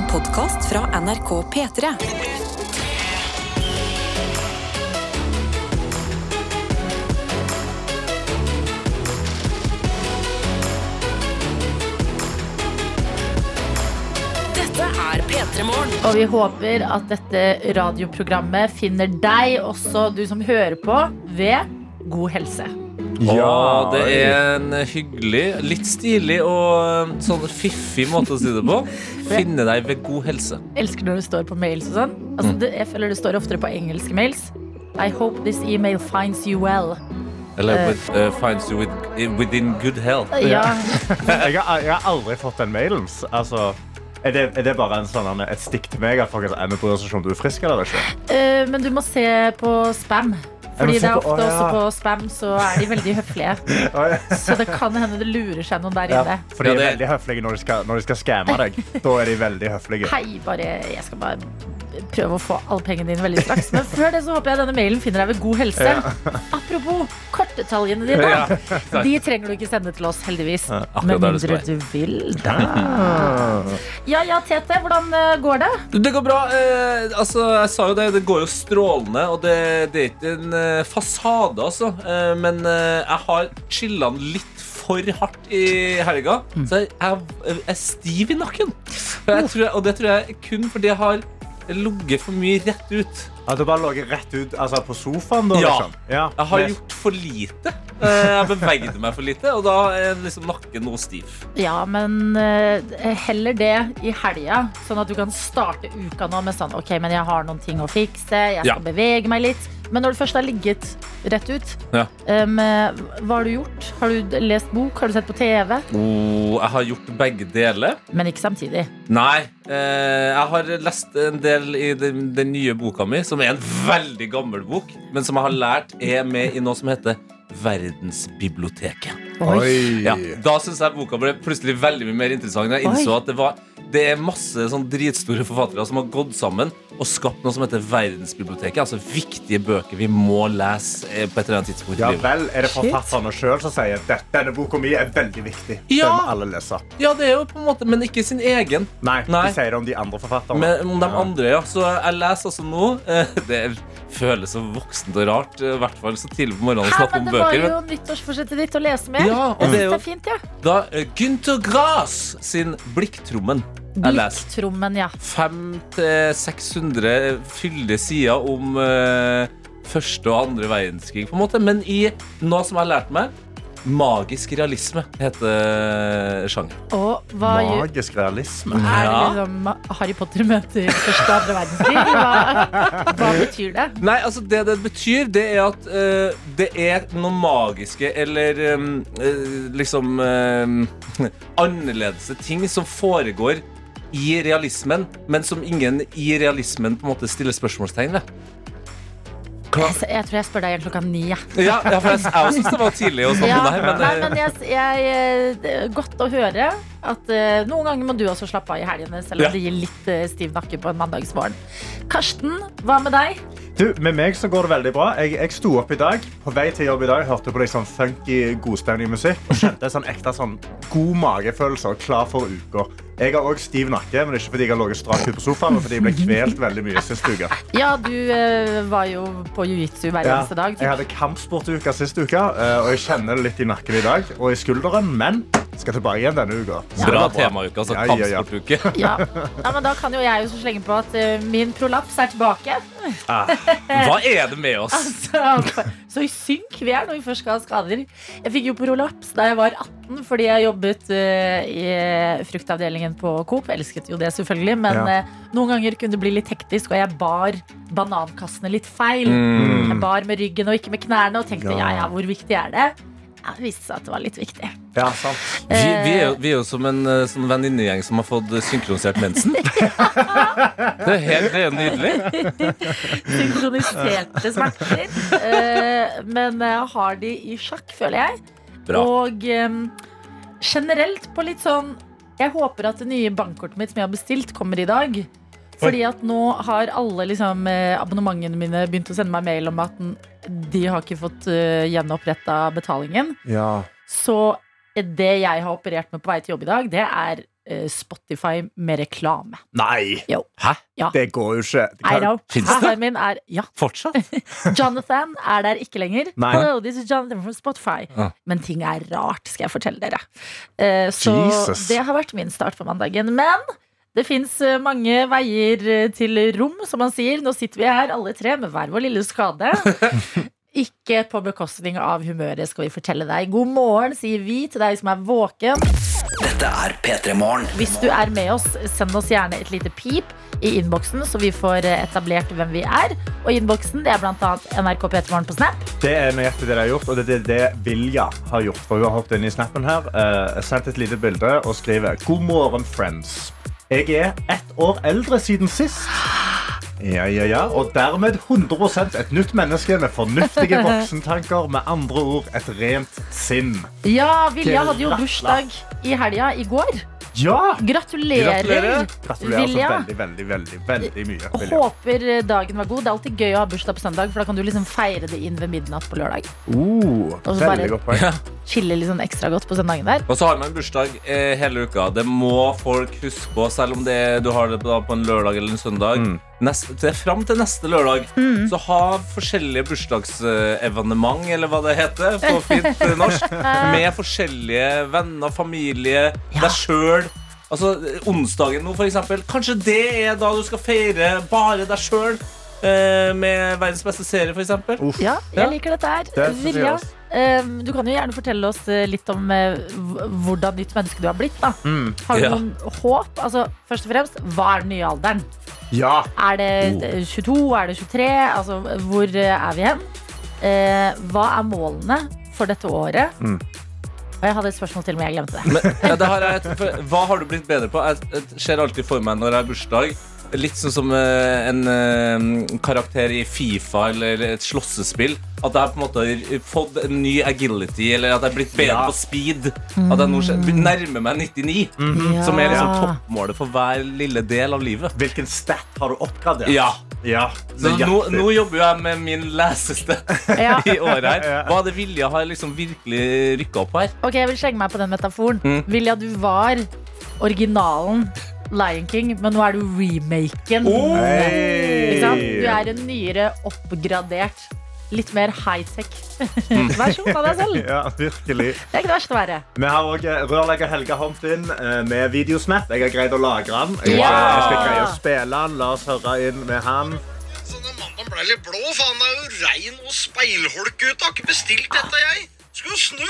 En podkast fra NRK P3. Dette er P3 Morgen. Og vi håper at dette radioprogrammet finner deg, også du som hører på, ved god helse. Ja, det er en hyggelig, litt stilig og sånn fiffig måte å si det på. Finne deg ved god helse. Elsker når det står på mails og sånn. Altså, det, jeg føler det står oftere på engelske mails. I hope this email finds you well. Eller with, uh, finds you with, within good health. Ja, jeg, har, jeg har aldri fått den mailen. Altså, er, det, er det bare en sånn, et stikk til meg at folk er med på om du er frisk eller ikke? Uh, men du må se på spam. Fordi det er ofte også på spam, så er de veldig høflige. Så det kan hende det lurer seg noen der Ja, inne. for de er veldig høflige når de skal, når de skal skamme deg. Da er de veldig høflige. Hei, bare, jeg skal bare prøve å få alle pengene dine veldig straks. Men før det så håper jeg denne mailen finner deg ved god helse. Apropos kortdetaljene dine. Ja, De trenger du ikke sende til oss, heldigvis. Ja, Med mindre du vil, da. Ja ja, Tete, hvordan eh, går det? Det går bra. Eh, altså, jeg sa jo det, det går jo strålende, og det, det er ikke en eh, fasade, altså. Eh, men eh, jeg har chilla litt for hardt i helga, så jeg, jeg er stiv i nakken. Jeg tror, og det tror jeg kun fordi jeg har ligget for mye rett ut. At du bare lå rett ut altså, på sofaen, da? Ja. Liksom. ja. Jeg har gjort for lite. Eh, Jeg bevegde meg for lite, og da er liksom nakken noe stiv. Ja, men eh, heller det i helga, sånn at du kan starte uka nå med sånn Ok, men jeg har noen ting å fikse, jeg skal Ja. bevege meg litt. Men når du først har ligget rett ut, Ja. um, hva har du gjort? Har du lest bok? Har du sett på TV? Oh, jeg har gjort begge deler. Men ikke samtidig. Nei. Eh, jeg har lest en del i den, den nye boka mi, som er en veldig gammel bok, men som jeg har lært er med i noe som heter Verdensbiblioteket. Oi. Ja, da syns jeg boka ble plutselig veldig mye mer interessant. Jeg innså Oi. at det, var, det er masse sånn dritstore forfattere som har gått sammen og skapt noe som heter Verdensbiblioteket. Altså viktige bøker vi må lese eh, på et eller annet tidspunkt Ja i livet. vel, er det forfatterne sjøl som sier at denne boka mi er veldig viktig? Ja. Den må alle lese. Ja, det er jo på en måte, men ikke sin egen. Nei, Nei. de sier det om de andre forfatterne. Men om de andre, ja. Så jeg leser altså nå eh, Det føles så voksent og rart, eh, i hvert fall så tidlig på morgenen å snakke men om det var jo nyttårsforsettet ditt å lese mer. Ja, og det er jo- det er fint, ja. Da Günter Grass sin Blikktrommen. Leser ja. 500-600 fyldige sider om eh, første og andre verdenskrig, på en måte. Men i noe som jeg har lært meg, magisk realisme heter sjangeren. Og hva gjør Magisk realisme. Er det Ja. liksom Harry Potter møter første og andre verdenskrig? Hva, hva betyr det? Nei, altså det det betyr, det er at eh, det er noe magiske eller um, eh, liksom um, annerledes ting som foregår i realismen, men som ingen i realismen på en måte stiller spørsmålstegn ved. Jeg, jeg tror jeg spør deg igjen klokka ni. Ja. Ja, ja for jeg, jeg syns det var tidlig snakke Ja, her, men, nei, eh, men jeg, jeg, eh, det er godt å høre at uh, noen ganger må du også slappe av i helgene, selv om Ja. det gir litt uh, stiv nakke på en mandagsmorgen. Karsten, hva med deg? Du, med meg så går det veldig bra. Jeg, jeg sto opp i dag, på vei til jobb i dag, hørte på litt sånn funky, godstemning musikk og kjente sånn ekte sånn god magefølelse og klar for uka. Jeg har òg stiv nakke, men ikke fordi jeg har ligget strak ut på sofaen, men fordi jeg ble kvelt veldig mye sist uke. Ja, du eh, var jo på jiu-jitsu hver Ja, eneste dag. jeg hadde kampsportuke sist uke, eh, og jeg kjenner det litt i nakken i dag og i skulderen, men skal tilbake igjen denne uka. Bra temauke, altså Ja, ja, ja. kampsportuke. Ja. ja, men Da kan jo jeg jo slenge på at uh, min prolaps er tilbake. Hva er det med oss? Altså, så i synk vi er når vi først skal ha skader. Jeg fikk jo prolaps da jeg var 18 fordi jeg jobbet uh, i fruktavdelingen på Coop. Elsket jo det, selvfølgelig. Men Ja. eh, noen ganger kunne det bli litt hektisk, og jeg bar banankassene litt feil. Mm. Jeg bar med ryggen og ikke med knærne, og tenkte ja, Ja. ja, hvor viktig er det? Ja, det viste seg at det var litt viktig. Ja, sant. Vi, vi, er jo, vi er jo som en eh, sånn venninnegjeng som har fått eh, synkronisert mensen. Det er helt det er nydelig. Synkroniserte smerter. Eh, men jeg har de i sjakk, føler jeg. Bra. Og generelt på litt sånn Jeg håper at det nye bankkortet mitt som jeg har bestilt, kommer i dag. Fordi at nå har alle liksom, eh, abonnementene mine begynt å sende meg mail om at de har ikke fått uh, gjenoppretta betalingen. Ja. Så det jeg har operert med på vei til jobb i dag, det er eh, Spotify med reklame. Nei, Jo. Hæ? Ja. det går jo ikke. I know. Finnes det? Min er Ja. Fortsatt? Jonathan er der ikke lenger. Nei. Hello, this is Jonathan from Spotify. Ja. Men ting er rart, skal jeg fortelle dere. Uh, så Jesus. det har vært min start på mandagen. Men det fins mange veier eh, til rom, som man sier. Nå sitter vi her alle tre med hver vår lille skade. Ikke på bekostning av humøret, skal vi fortelle deg. God morgen, sier vi til deg som er våken. Dette er P3 Morgen. Hvis du er med oss, send oss gjerne et lite pip i innboksen, så vi får eh, etablert hvem vi er. Og innboksen det er bl.a. NRK P3morgen på Snap. Det er nøyaktig det de har gjort, og det er det Vilja har gjort. For hun har hoppet inn i snappen her, uh, sendt et lite bilde og skriver God morgen, friends. Jeg er ett år eldre siden sist. Ja, ja, ja. Og dermed 100% et nytt menneske med fornuftige voksentanker. Med andre ord et rent sinn. Ja, Vilja hadde jo bursdag i helga i går. Ja! Gratulerer, Gratulerer. Gratulerer så Vilja. veldig, veldig, veldig, veldig mye. Vilja. håper dagen var god. Det er alltid gøy å ha bursdag på søndag, for da kan du liksom feire det inn ved midnatt på lørdag. Uh, Og så bare- veldig godt poeng. Chille litt sånn ekstra godt på søndagen der. Og så har man bursdag eh, hele uka. Det må folk huske på, selv om det, du har det på, på en lørdag eller en søndag. Mm. Neste, til, fram til neste lørdag så ha forskjellige bursdagsevenement, eller hva det heter på fint eh, norsk, med forskjellige venner, familie, Ja. deg sjøl. Altså, onsdagen nå, for eksempel. Kanskje det er da du skal feire bare deg sjøl. Eh, med verdens beste serie, for eksempel. Ja, Ja. jeg liker dette her. Det eh, du kan jo gjerne fortelle oss eh, litt om eh, hvordan nytt menneske du har blitt. da Mm. Har du Ja. noen håp? Altså, først og fremst, hva er den nye alderen? Ja. Er det eh, 22? Er det 23? Altså, hvor er vi hen? Eh, hva er målene for dette året? Mm. Og jeg hadde et spørsmål til, men jeg glemte det. Men, ja, det har jeg, et- for, hva har du blitt bedre på? Jeg, jeg ser alltid for meg når det er bursdag Litt sånn som eh, en eh, karakter i Fifa eller et slåssespill. At jeg på en måte har fått en ny agility, eller at jeg har blitt bedre Ja. på speed. At jeg nå nærmer meg 99, Ja. som er liksom toppmålet for hver lille del av livet. Hvilken stat har du oppgradert? Ja, Ja, så nå, nå jobber jo jeg med min leseste Ja. i året her. Hva er det Vilja har liksom virkelig rykka opp her? Ok, Jeg vil slenge meg på den metaforen. Mm. Vilja, du var originalen Lion King, men nå er du remaken. Oh! Ikke sant? Hey. Du er en nyere, oppgradert, litt mer high-tech Mm. versjon av deg selv. Ja, virkelig. Det er ikke det verste å være. Vi har òg rørlegger Helga Homt eh, med videosnap. Jeg har greid å lagre den. Jeg, Ja! jeg skal greie å spille den. La oss høre inn med han. Så den mandagen ble litt blå, faen. Det er jo regn og speilholk ute. Har ikke bestilt dette, jeg. Skulle jo snø,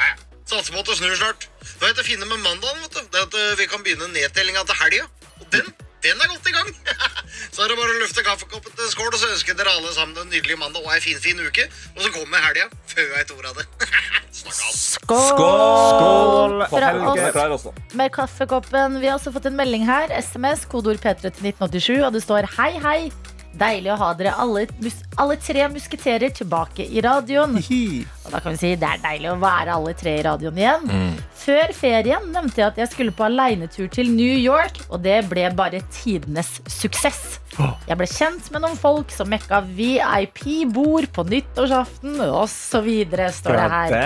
jeg. Satser på at det snur snart. Hva er det fine med mandagen? vet du? Det er at eh, Vi kan begynne nedtellinga til helga. Og den, den er godt i gang. så er det bare å løfte kaffekoppen til skål, og så ønsker dere alle sammen en nydelig mandag og ei fin, fin uke. Og så kommer helga før jeg vet ordet av det. Skål! Skål! Fra oss med kaffekoppen. Vi har også fått en melding her. SMS, kodeord P3 til 1987, og det står hei, hei. Deilig å ha dere alle, mus alle tre musketerer tilbake i radioen. Og da kan vi si det er deilig å være alle tre i radioen igjen. Før ferien nevnte jeg at jeg skulle på aleinetur til New York, og det ble bare tidenes suksess. Jeg ble kjent med noen folk som mekka VIP-bord på nyttårsaften osv., står det her.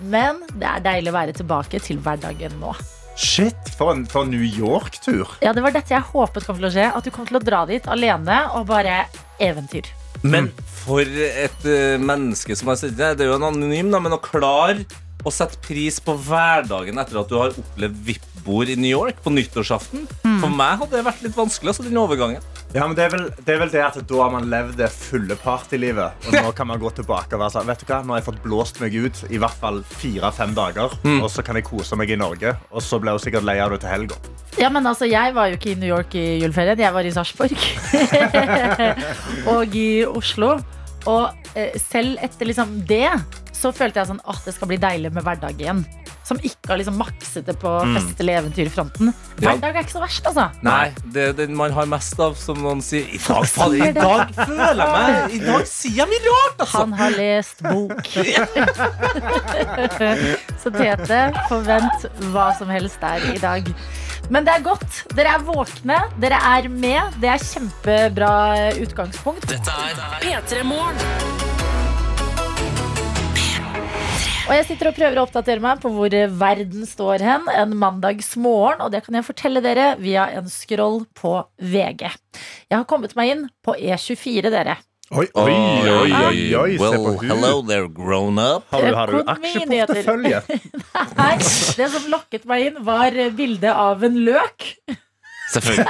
Men det er deilig å være tilbake til hverdagen nå. Shit, for en, for en New York-tur. Ja, Det var dette jeg håpet kom til å skje. At du kom til å dra dit alene og bare eventyr. Men for et uh, menneske som har sittet der, det er jo en anonym, da, men å klare å sette pris på hverdagen etter at du har opplevd VIP-bord i New York på nyttårsaften. For meg hadde det vært litt vanskelig, altså, den overgangen. Ja, men det er, vel, det er vel det at da har man levd det fulle partylivet. Og nå kan man gå tilbake og være sånn Vet du hva, nå har jeg fått blåst meg ut i hvert fall fire-fem dager. Og så kan jeg kose meg i Norge. Og så blir hun sikkert lei av det til helga. Ja, men altså, Jeg var jo ikke i New York i juleferien. Jeg var i Sarpsborg. og i Oslo. Og eh, selv etter liksom det så følte jeg sånn at det skal bli deilig med hverdag igjen. Som ikke har liksom makset det på fest- eller eventyrfronten. Hverdag er ikke så verst, altså. Nei, det er den man har mest av, som noen sier. I dag, faen, i dag føler jeg meg I dag sier jeg mye rart, altså! Han har lest bok. så Tete, forvent hva som helst der i dag. Men det er godt. Dere er våkne, dere er med. Det er kjempebra utgangspunkt. Dette er P3 Morgen. Og jeg sitter og prøver å oppdatere meg på hvor eh, verden står hen en mandagsmorgen, og det kan jeg fortelle dere via en scroll på VG. Jeg har kommet meg inn på E24, dere. Oi, oi, oi, oi, oi. Well, hello there, grown up. Har du, har du aksjeportefølje? Nei, det som lokket meg inn, var bildet av en løk. Selvfølgelig.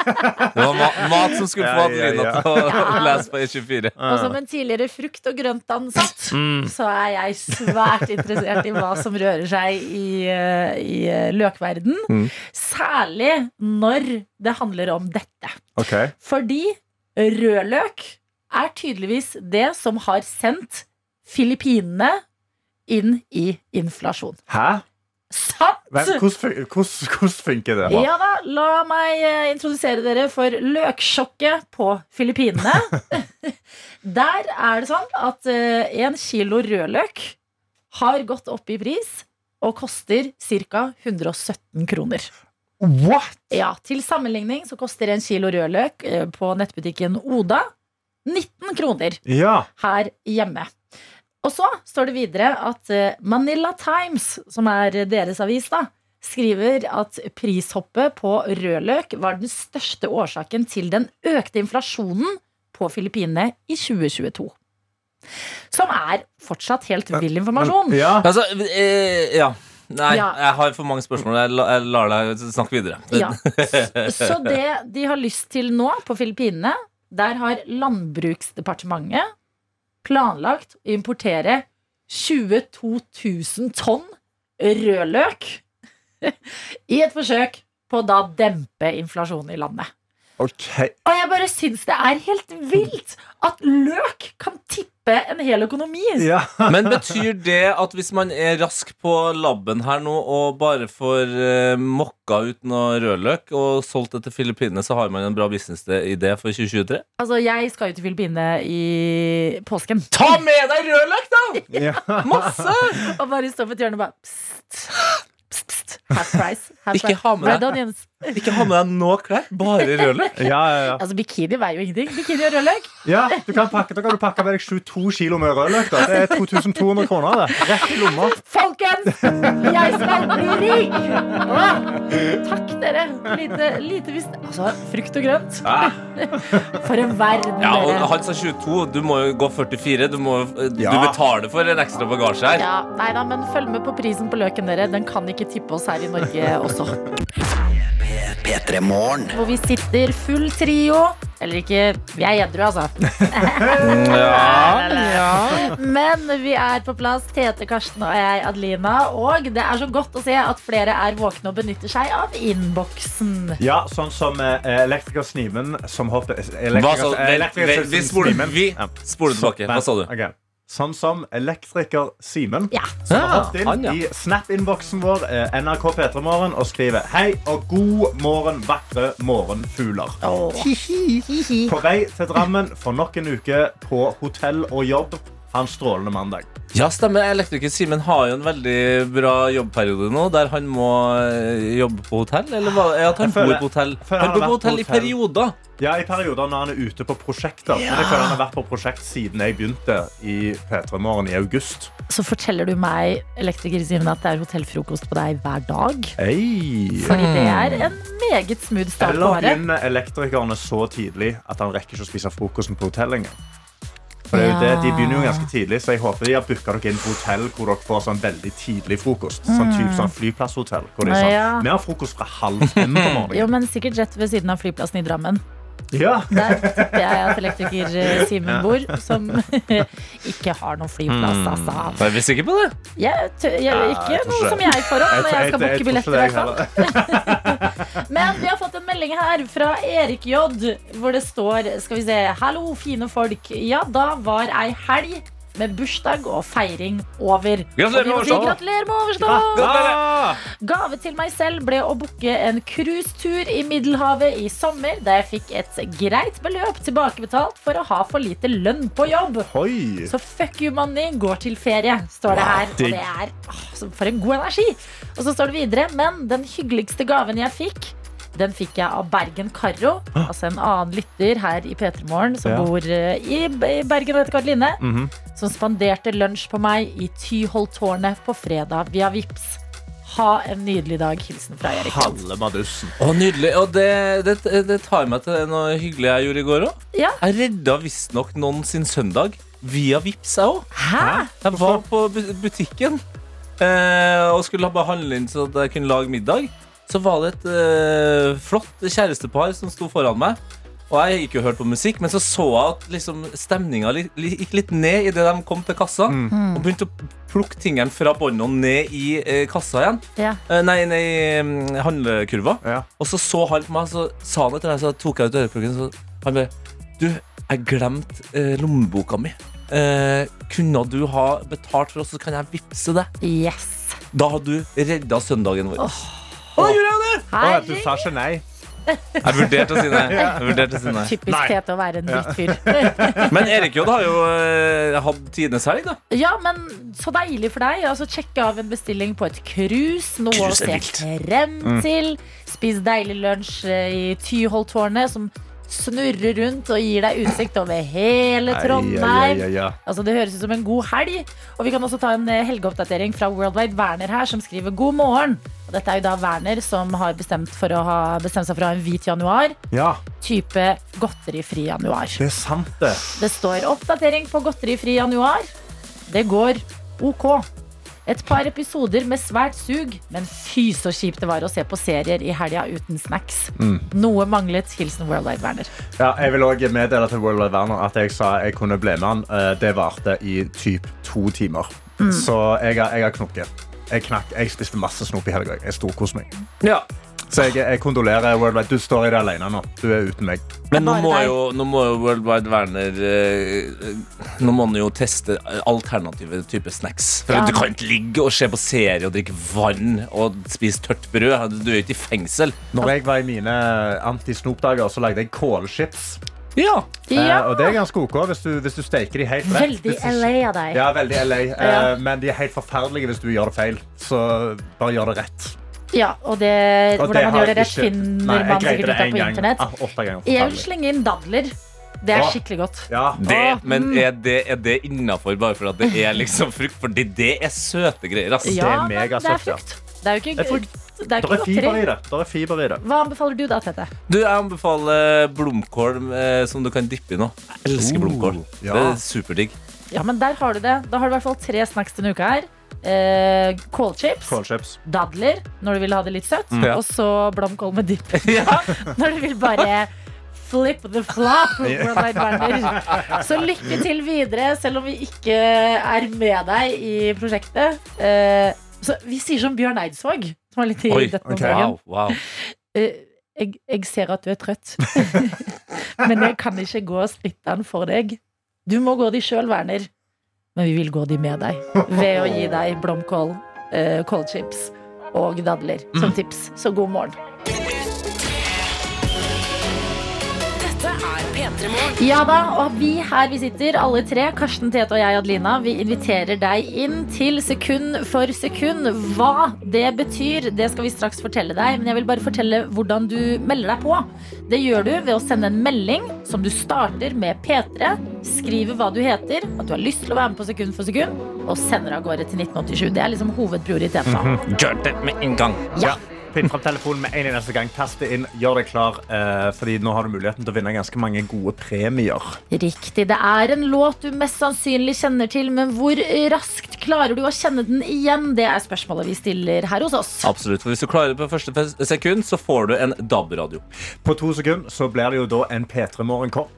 Det var ma mat som skulle få Ja, ja, Adelina ja. til å lese på E24. Og som en tidligere frukt- og grøntansatt, så er jeg svært interessert i hva som rører seg i, eh, i eh, løkverden. Særlig når det handler om dette. Ok. Fordi rødløk er tydeligvis det som har sendt Filippinene inn i inflasjon. Hæ? Sant! Hvordan, hvordan funker det? Ja da, la meg eh, introdusere dere for løksjokket på Filippinene. Der er det sånn at eh, en kilo rødløk har gått opp i pris og koster ca. 117 kroner. What? Ja, Til sammenligning så koster en kilo rødløk eh, på nettbutikken Oda 19 kroner Ja. her hjemme. Og så står det videre at eh, Manila Times, som er deres avis, da, skriver at prishoppet på rødløk var den største årsaken til den økte inflasjonen på Filippinene i 2022. Som er fortsatt helt vill informasjon. Men, ja. Altså, eh, ja. Nei, Ja. jeg har for mange spørsmål. Jeg, la, jeg lar deg snakke videre. Ja. Så det de har lyst til nå på Filippinene, der har Landbruksdepartementet planlagt å importere 22 000 tonn rødløk i et forsøk på å da dempe inflasjonen i landet. Ok. Og jeg bare syns det er helt vilt at løk kan tippe en hel økonomi. Ja. Men betyr det at hvis man er rask på labben her nå og bare får uh, mokka ut noe rødløk og solgt det til Filippinene, så har man en bra businessidé for 2023? Altså, jeg skal jo til Filippinene i påsken. Ta med deg rødløk, da! ja. Masse! Og bare stå på et hjørne og bare pst, pst, pst, half price. Half Ikke ha med deg- onions. Ikke ha med deg noe klær, bare rødløk. Ja, ja, ja. Altså, bikini veier jo ingenting. Bikini og rødløk. ja du kan pakke, da kan du pakke med deg 22 kilo med rødløk. Da. Det er 2200 kroner. det Rett i lomma. Folkens, jeg skal bli rik! Åh, takk, dere. Lite, lite visst Altså, frukt og grønt. For en verden, Ja, og dere. Han sa 22, du må jo gå 44. Du, må, du Ja. betaler for en ekstra bagasje her. Ja, nei da, men følg med på prisen på løken, dere. Den kan ikke tippe oss her i Norge også. P3 Morgen. Hvor vi sitter full trio. Eller ikke Vi er edru, altså. Men vi er på plass, Tete, Karsten og jeg, Adelina. Og det er så godt å se at flere er våkne og benytter seg av innboksen. Ja, sånn som eh, elektriker Snimen som hopper Hva sa du? Vi spoler, tilbake. Hva sa du? Ok. Sånn som elektriker Simen. Ja. Som har hoppet inn han, ja. i Snap-innboksen vår eh, NRK P3morgen og skriver Hei og god morgen, vakre morgenfugler. På vei til Drammen for nok en uke på hotell og jobb. Ha en strålende mandag. Ja, stemmer. Elektriker Simen har jo en veldig bra jobbperiode nå, der han må eh, jobbe på hotell. Eller hva? Ja, at han føler- bor på hotell. Han han bor på hotell i perioder. Ja, I perioder når han er ute på prosjekter. Men jeg føler han har vært på prosjekt siden jeg begynte i P3 Morgen i august. Så forteller du meg, elektriker Simen, at det er hotellfrokost på deg hver dag. Hey. Fordi det er en meget smooth start på året. Eller begynner elektrikerne så tidlig at han rekker ikke å spise frokosten på hotell engang. For det er jo det, De begynner jo ganske tidlig, så jeg håper de har booka dere inn på hotell hvor dere får sånn veldig tidlig frokost. Sånn type sånn flyplasshotell. Hvor de er sånn. Vi har frokost fra halv fem på morgenen. Jo, men sikkert rett ved siden av flyplassen i Drammen. Ja. Der tipper jeg at elektriker eh, Simen bor, som ikke har noen flyplass, altså. Er vi sikre på det? Jeg, jeg, Ja, ikke noe som jeg får opp når jeg skal booke billetter. i hvert fall. Men vi har fått en melding her fra Erik J, hvor det står Skal vi se Hallo, fine folk. Ja, da var ei helg med bursdag og feiring over. Gratulerer med overstått. Gratulerer med overstått! Ah! Gave til meg selv ble å booke en cruisetur i Middelhavet i sommer, da jeg fikk et greit beløp tilbakebetalt for å ha for lite lønn på jobb. Oi. Så fuck you money går til ferie, står det her. Og det er for en god energi. Og så står det videre, men den hyggeligste gaven jeg fikk, Den fikk jeg av Bergen Karro, altså en annen lytter her i P3 Morgen som Ja. bor eh, i i Bergen og heter Karoline. -hmm. Som spanderte lunsj på meg i Tyholttårnet på fredag via Vips. Ha en nydelig dag. Hilsen fra Erik. Halle madussen. Å, nydelig. Og det, det, det tar meg til noe hyggelig jeg gjorde i går òg. Ja. Jeg redda visstnok noen sin søndag via Vipps, jeg òg. Jeg var på butikken eh, og skulle bare handle inn så at jeg kunne lage middag. Så var det et eh, flott kjærestepar som sto foran meg. Og jeg gikk jo og hørte på musikk, men så så jeg at liksom, stemninga li, li, gikk litt ned idet de kom til kassa. Og begynte å plukke tingene fra båndene ned i eh, kassa igjen. Ja. Eh, nei, nei, i mm, handlekurva. Ja. Og så så han på meg, så sa han etter meg, så tok jeg ut øreplukken, så han bare Du, jeg glemte eh, lommeboka mi. Eh, kunne du ha betalt for oss, så kan jeg vippse deg? Yes. Da hadde du redda søndagen vår. Å, gjorde jeg det? Å, du sa ikke nei. Jeg vurderte å si nei. Jeg vurderte å si nei. Typisk Nei. Tete å være en drittfyr. Men Erik Jodd har jo eh, hatt tidenes helg, da. Ja, men så deilig for deg. Altså, Sjekke av en bestilling på et cruise. Noe å Cruise er se vilt. frem til. Spis deilig lunsj eh, i Tyholttårnet, som snurrer rundt og gir deg utsikt over hele Trondheim. Ai, ai, ai, ai. Altså, det høres ut som en god helg. Og vi kan også ta en eh, helgeoppdatering fra Worldwide Werner her, som skriver god morgen. Og dette er jo da Werner som har bestemt, ha, bestemt seg for å ha en hvit januar. Ja, Type godterifri januar. det er sant, det. Det står oppdatering på godterifri januar. Det går ok. Et par episoder med svært sug, men fy så kjipt det var å se på serier i helga uten snacks. Noe manglet. Hilsen Worldwide Werner. Ja, jeg vil også meddele til World Wide Werner at jeg sa jeg kunne bli med han. Eh, Det varte i typ to timer. Så jeg har, jeg har knukket. Jeg, knakk, jeg spiste masse snop i helga. Jeg storkoste meg. Ja. Så jeg, jeg kondolerer World Wide. Du står i det alene nå. Du er uten meg. Men nå må, jo, nå må jo Worldwide Werner eh, Nå må han jo teste alternative typer snacks. For Ja. Du kan ikke ligge og se på serie og drikke vann og spise tørt brød. Du er jo ikke i fengsel. Når jeg var i mine anti-snop-dager, så lagde jeg kålchips. Ja. Ja, Uh, og det er ganske ok hvis du, hvis du steker de helt rett. veldig LA av deg. Ja, veldig LA. Uh, Ja. Men de er helt forferdelige hvis du gjør det feil. Så bare gjør det rett. Ja, og det, Og hvordan man gjør det rett, ikke- finner Nei, man sikkert det ut av på gang. internett. Ah, Jeg vil slenge inn dadler. Det er skikkelig godt. Ja. Det, men mm. er det, er det innafor bare for at det er liksom frukt? Fordi det er søte greier. Altså. Ja, er men det er megasøtt. Det er jo ikke, Det er frukt. det er Det ikke er fiber i det. Det er fiber i det. Hva anbefaler du da, Tete? Du, Jeg anbefaler blomkål eh, som du kan dippe i nå. Jeg elsker Oh, blomkål. ja. Det er superdigg. Ja, men der har du det. Da har du i hvert fall tre snacks denne uka her. Eh, kålchips, Kålchips. dadler når du vil ha det litt søtt, Ja. og så blomkål med dipp. når du vil bare flip the flop. Så lykke til videre, selv om vi ikke er med deg i prosjektet. Eh, så vi sier som Bjørn Eidsvåg, som er litt i Oi, dette om dagen. Wow, wow. Eh, jeg, jeg ser at du er trøtt, men jeg kan ikke gå skrittene for deg. Du må gå de sjøl, Werner, men vi vil gå de med deg ved å gi deg blomkål, eh, kålchips og dadler som tips. Så god morgen. Ja da, og vi her vi sitter, alle tre, Karsten, Tete og jeg, Adelina, vi inviterer deg inn til sekund for sekund. Hva det betyr, det skal vi straks fortelle deg, men jeg vil bare fortelle hvordan du melder deg på. Det gjør du ved å sende en melding som du starter med P3, skriver hva du heter, at du har lyst til å være med på sekund for sekund, og sender av gårde til 1987. Det er liksom hovedprioriteten. Gjør det med en gang. Ja. Finn fram telefonen med en eneste gang. Tast det inn. Gjør deg klar, eh, fordi nå har du muligheten til å vinne ganske mange gode premier. Riktig. Det er en låt du mest sannsynlig kjenner til, men hvor raskt klarer du å kjenne den igjen? Det er spørsmålet vi stiller her hos oss. Absolutt, for Hvis du klarer det på første sekund, så får du en DAB-radio. På to sekunder så blir det jo da en P3 Morgenkopp.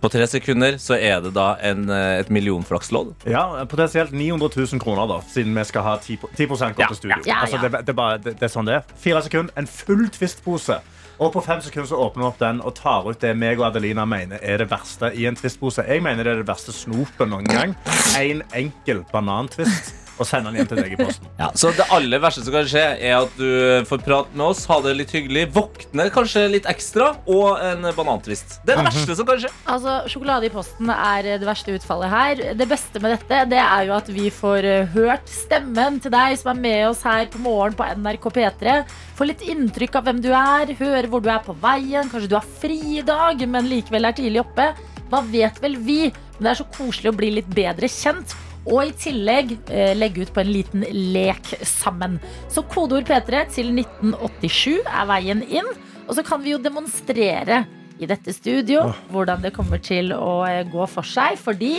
På tre sekunder så er det da en, eh, et millionflakslodd. Ja, Potensielt 900 000 kroner, da, siden vi skal ha 10, 10 går Ja, til studio. ja. Ja, Altså, det, det, er bare, det, det er sånn det er. Fire sekunder, en full Twist-pose. Og på fem sekunder så åpner vi opp den og tar ut det meg og Adelina mener er det verste i en Twist-pose. Jeg mener det er det verste snopet noen gang. En enkel banantvist. Og sende den hjem til deg i posten. Ja, så det aller verste som kan skje, er at du får prate med oss, ha det litt hyggelig, våkne kanskje litt ekstra, og en banantvist. Det er det verste som kan skje. Altså, Sjokolade i posten er det verste utfallet her. Det beste med dette det er jo at vi får eh, hørt stemmen til deg som er med oss her på morgen på NRK P3. Få litt inntrykk av hvem du er, høre hvor du er på veien. Kanskje du har fri i dag, men likevel er tidlig oppe. Hva vet vel vi? Men det er så koselig å bli litt bedre kjent. Og i tillegg eh, legge ut på en liten lek sammen. Så kodeord P3 til 1987 er veien inn. Og så kan vi jo demonstrere i dette studio hvordan det kommer til å eh, gå for seg. Fordi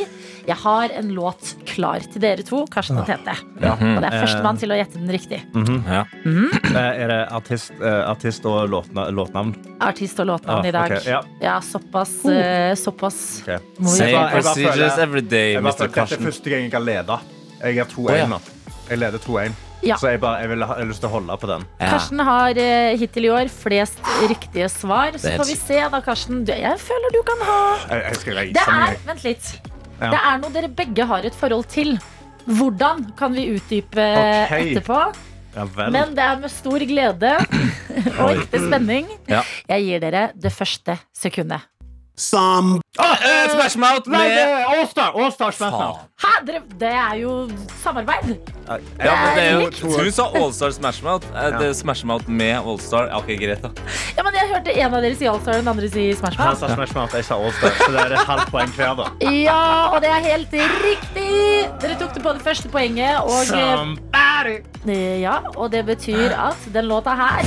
jeg har en låt klar til dere to, Karsten og Tete. Og det er førstemann til å gjette den riktig. Eh, Er det artist, eh, artist og låtna, låtnavn? Artist og låtnavn Ah, i dag. Okay, ja. Ja, såpass, Uh, såpass Okay. Same procedures every day, Mr. Karsten. Dette er første gang jeg har leda. Jeg er 2-1 Å, nå. Jeg leder 2-1. Ja. Så jeg, bare, jeg, vil ha, jeg har lyst til å holde på den. Ja. Karsten har eh, hittil i år flest riktige svar. Så får vi se da, Karsten. Du, jeg føler du kan ha Jeg, jeg skal reise Det er, vent litt. Ja. Det er noe dere begge har et forhold til. Hvordan kan vi utdype okay. etterpå? Ja vel. Men det er med stor glede og ekte spenning Ja. jeg gir dere det første sekundet. Some Eh, Smash Mouth med er Allstar! Allstar Smash Mouth. Hæ, dere, det er jo samarbeid. Ja, men det er jo. Du sa Allstar Smash Mouth. Eh, Det er Smash Mouth med Allstar. Ja, Ok, greit, da. Ja, men Jeg hørte en av dere si Allstar, den andre si Smash Han Jeg sa Smash Mouth, jeg sa Allstar. Så det er et halvt poeng hver, da. Ja, og det er helt riktig! Dere tok det på det første poenget. Og, Somebody. eh, ja, og det betyr at den låta her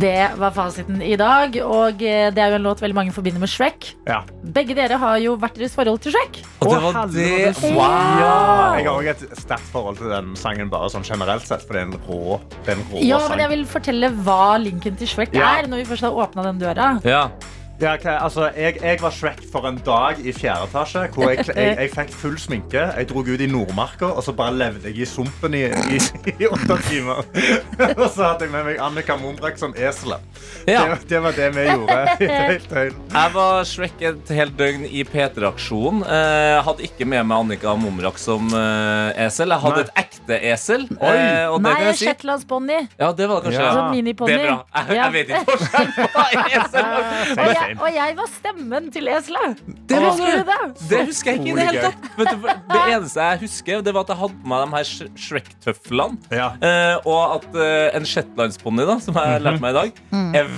Det var fasiten i dag, og eh, det er jo en låt veldig mange forbinder med Shrek. Ja. Begge dere har jo hvert deres forhold til Shrek. Og det var det Wow. Wow! Jeg har også et sterkt forhold til den sangen bare sånn generelt sett, for det er en rå, det er en rå Ja, sang. men jeg vil fortelle hva linken til Shrek Ja. er, når vi først har åpna den døra. Ja. Ja, okay. altså, jeg, jeg var Shrek for en dag i fjerde etasje, hvor jeg, jeg, jeg fikk full sminke. Jeg dro ut i Nordmarka, og så bare levde jeg i sumpen i, i, i åtte timer. og så hadde jeg med meg Annika Mombrek som esel. Ja. Det, det var det vi gjorde. Jeg var Shrek et helt døgn i P3-aksjonen. Eh, hadde ikke med meg Annika Momrak som eh, esel. Jeg hadde Nei. et ekte esel. Oi. Eh, og Nei, si. Shetlandsponni. Ja, det var det kanskje. Ja. Sånn miniponni. Det er bra. Jeg, jeg vet ikke forskjellen på esel og Og jeg, var stemmen til Esla. Det var Husker du det. det? Det husker jeg ikke i det hele tatt. Du, det eneste jeg husker, det var at jeg hadde på meg de her Shrek-tøflene. Ja. Eh, og at eh, en shetlandsponni, da, som jeg lærte meg i dag, er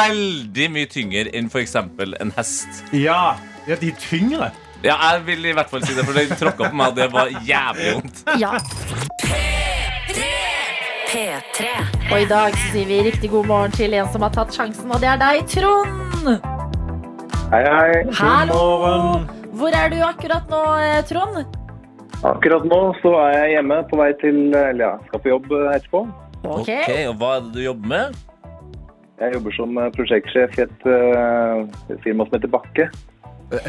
veldig mye tyngre enn f.eks. en hest. Ja, ja, de er tyngre. Ja, jeg vil i hvert fall si det, for den tråkka på meg, og det var jævlig vondt. Ja. P3. Og i dag så sier vi riktig god morgen til en som har tatt sjansen, og det er deg, Trond. Hei, hei. Hallo! morgen. Hvor er du akkurat nå, eh, Trond? Akkurat nå så er jeg hjemme på vei til Eller ja, skal på jobb eh, etterpå. Ok. Ok, og Hva er det du jobber med? Jeg jobber som eh, prosjektsjef i et uh, firma som heter Bakke.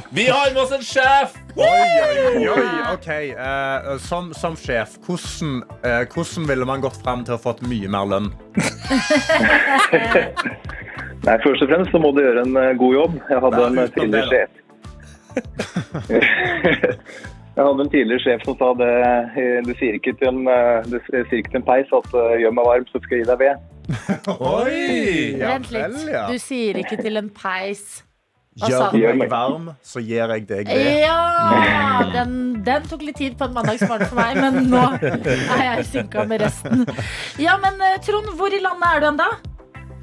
Vi har med oss en sjef! Oi, oi, oi. OK. Uh, som, som sjef, hvordan, uh, hvordan ville man gått fram til å fått mye mer lønn? Nei, Først og fremst så må du gjøre en god jobb. Jeg hadde Nei, en tidligere sjef. Jeg hadde en tidligere sjef som sa det Du sier ikke til en, du sier ikke til en peis at 'gjør meg varm, så skal jeg gi deg ved'. Oi! Vent litt. Du sier ikke til en peis. Gjør du? meg varm, så gir jeg deg det. Ja! Den, den tok litt tid på en mandagsmorgen for meg, men nå er jeg synka med resten. Ja, men eh, Trond, hvor i landet er du ennå?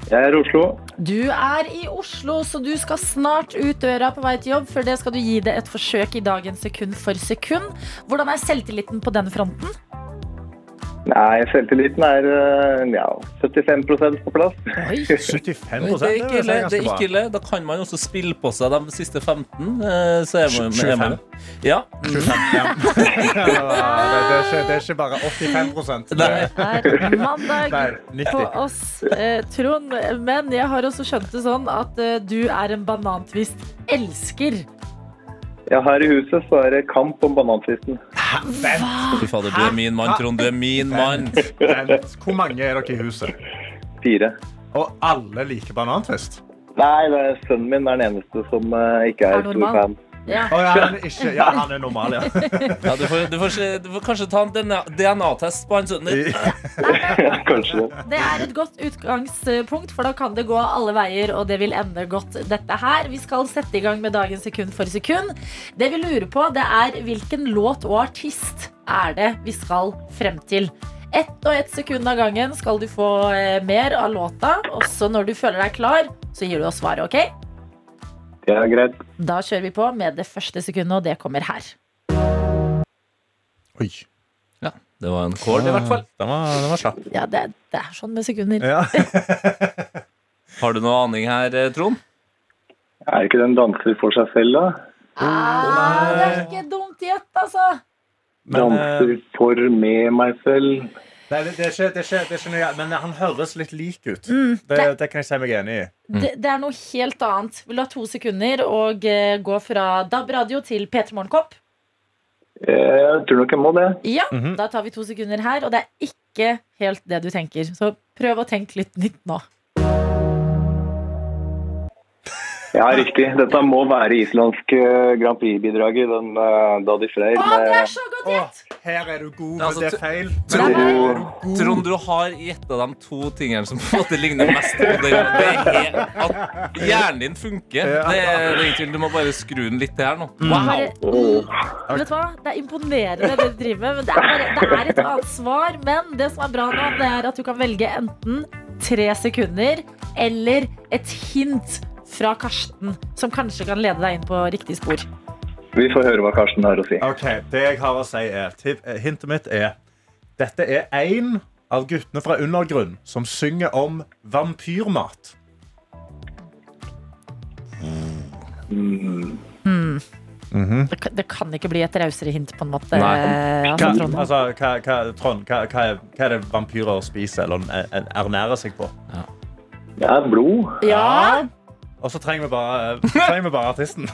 Jeg er i Oslo. Du er i Oslo, så du skal snart ut døra på vei til jobb. Før det skal du gi det et forsøk i dagen sekund for sekund. Hvordan er selvtilliten på den fronten? Nei, selvtilliten er eh, ja, 75% på plass. Oi. 75 Det er ikke ille. det er ikke ille. Da kan man også spille på seg de siste 15. eh, Så er man, er man 25. Ja. 25, ja. Det, det, er ikke, det er ikke bare 85 Nei. Det er mandag Nei, på oss, eh, Trond. Men jeg har også skjønt det sånn at du er en banantvist elsker. Ja, her i huset så er det kamp om banantvisten. Fy fader, du er min mann, Trond. Du er min mann. Vent, Hvor mange er dere i huset? Fire. Og alle liker banantvist? Nei, det er sønnen min er den eneste som eh, ikke Er er stor normal. fan. Ja. Oh, ja, han er ikke, ja, han er normal, ja. Ja, du, får, du, får, du får kanskje ta en DNA-test på han sønnen din. Kanskje det. Det er et godt utgangspunkt, for da kan det gå alle veier, og det vil ende godt, dette her. Vi skal sette i gang med dagen sekund for sekund. Det vi lurer på, det er hvilken låt og artist er det vi skal frem til. Ett og ett sekund av gangen skal du få eh, mer av låta. Også når du føler deg klar, så gir du oss svaret, ok? Det er greit. Da kjører vi på med det første sekundet, og det kommer her. Oi. Ja, det var en kål, i hvert fall. Den var, den var kjapp. Ja, det, det er sånn med sekunder. Ja. Har du noe aning her, eh, Trond? Er ikke den danser for seg selv, da? Ah, det er ikke dumt gjett, altså. Men, eh, Danser for med meg selv. Nei, det, det, er ikke, det, er ikke, det er ikke noe Men han høres litt lik ut. Mm, Det, det, det kan jeg si meg enig i. det, det er noe helt annet. Vil du ha to sekunder og uh, gå fra DAB radio til P3 Morgenkopp? Eh, Jeg tror nok jeg må det. Ja, Mhm. da tar vi to sekunder her, og det er ikke helt det du tenker. Så prøv å tenke litt nytt nå. Ja, riktig. Dette må være islandsk eh, Grand Prix-bidraget. Den uh, Daddy Freyr Å, det er så godt gjett! Her er du god, men Altså, det er feil. Trond, Trond. Trond, du har gjetta de to tingene som på en måte ligner mest på det. Det er at hjernen din funker. Det er, det ingen tvil. Du må bare skru den litt til her nå. Wow! Vet du hva? Det er imponerende det du driver med. Men det er, bare, det er et annet svar. Men det som er bra nå, det er at du kan velge enten tre sekunder eller et hint fra Karsten, som kanskje kan lede deg inn på riktig spor. Vi får høre hva Karsten har å si. Ok, Det jeg har å si er eh, Hintet mitt er Dette er en av guttene fra Undergrunn som synger om vampyrmat. Mm. Det, kan- det kan ikke bli et rausere hint, på en måte. Nei. eh, Hva, Altså, Trond. altså, hva, hva, Trond, hva, hva, er, hva er det vampyrer spiser eller er- ernærer seg på? Det er blod. Ja, Og så trenger vi bare, trenger vi bare artisten.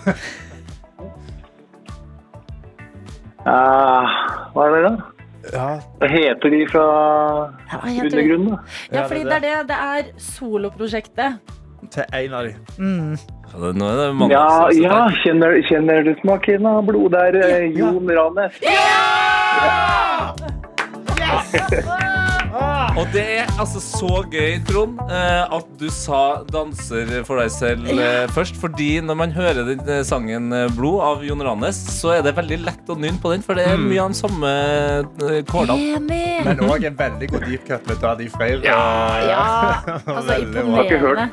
Uh, hva er det, da? Ja, Hva heter de fra ja, heter undergrunnen, da? Ja, fordi det er det. Det er soloprosjektet. Til en av de. Ja, det- Nå er det mange Ja, som ja kjenner, kjenner du smaken av blod? Det er eh, Ja. Jon Ranes. Og det er altså så gøy, Trond, eh, at du sa 'danser for deg selv' eh, først. Fordi når man hører den eh, sangen 'Blod' av Jon Ranes, så er det veldig lett å nynne på den, for det er mye av den samme kålene. Men òg en veldig god deep cut med Daddy Freyr. Ja, altså imponerende.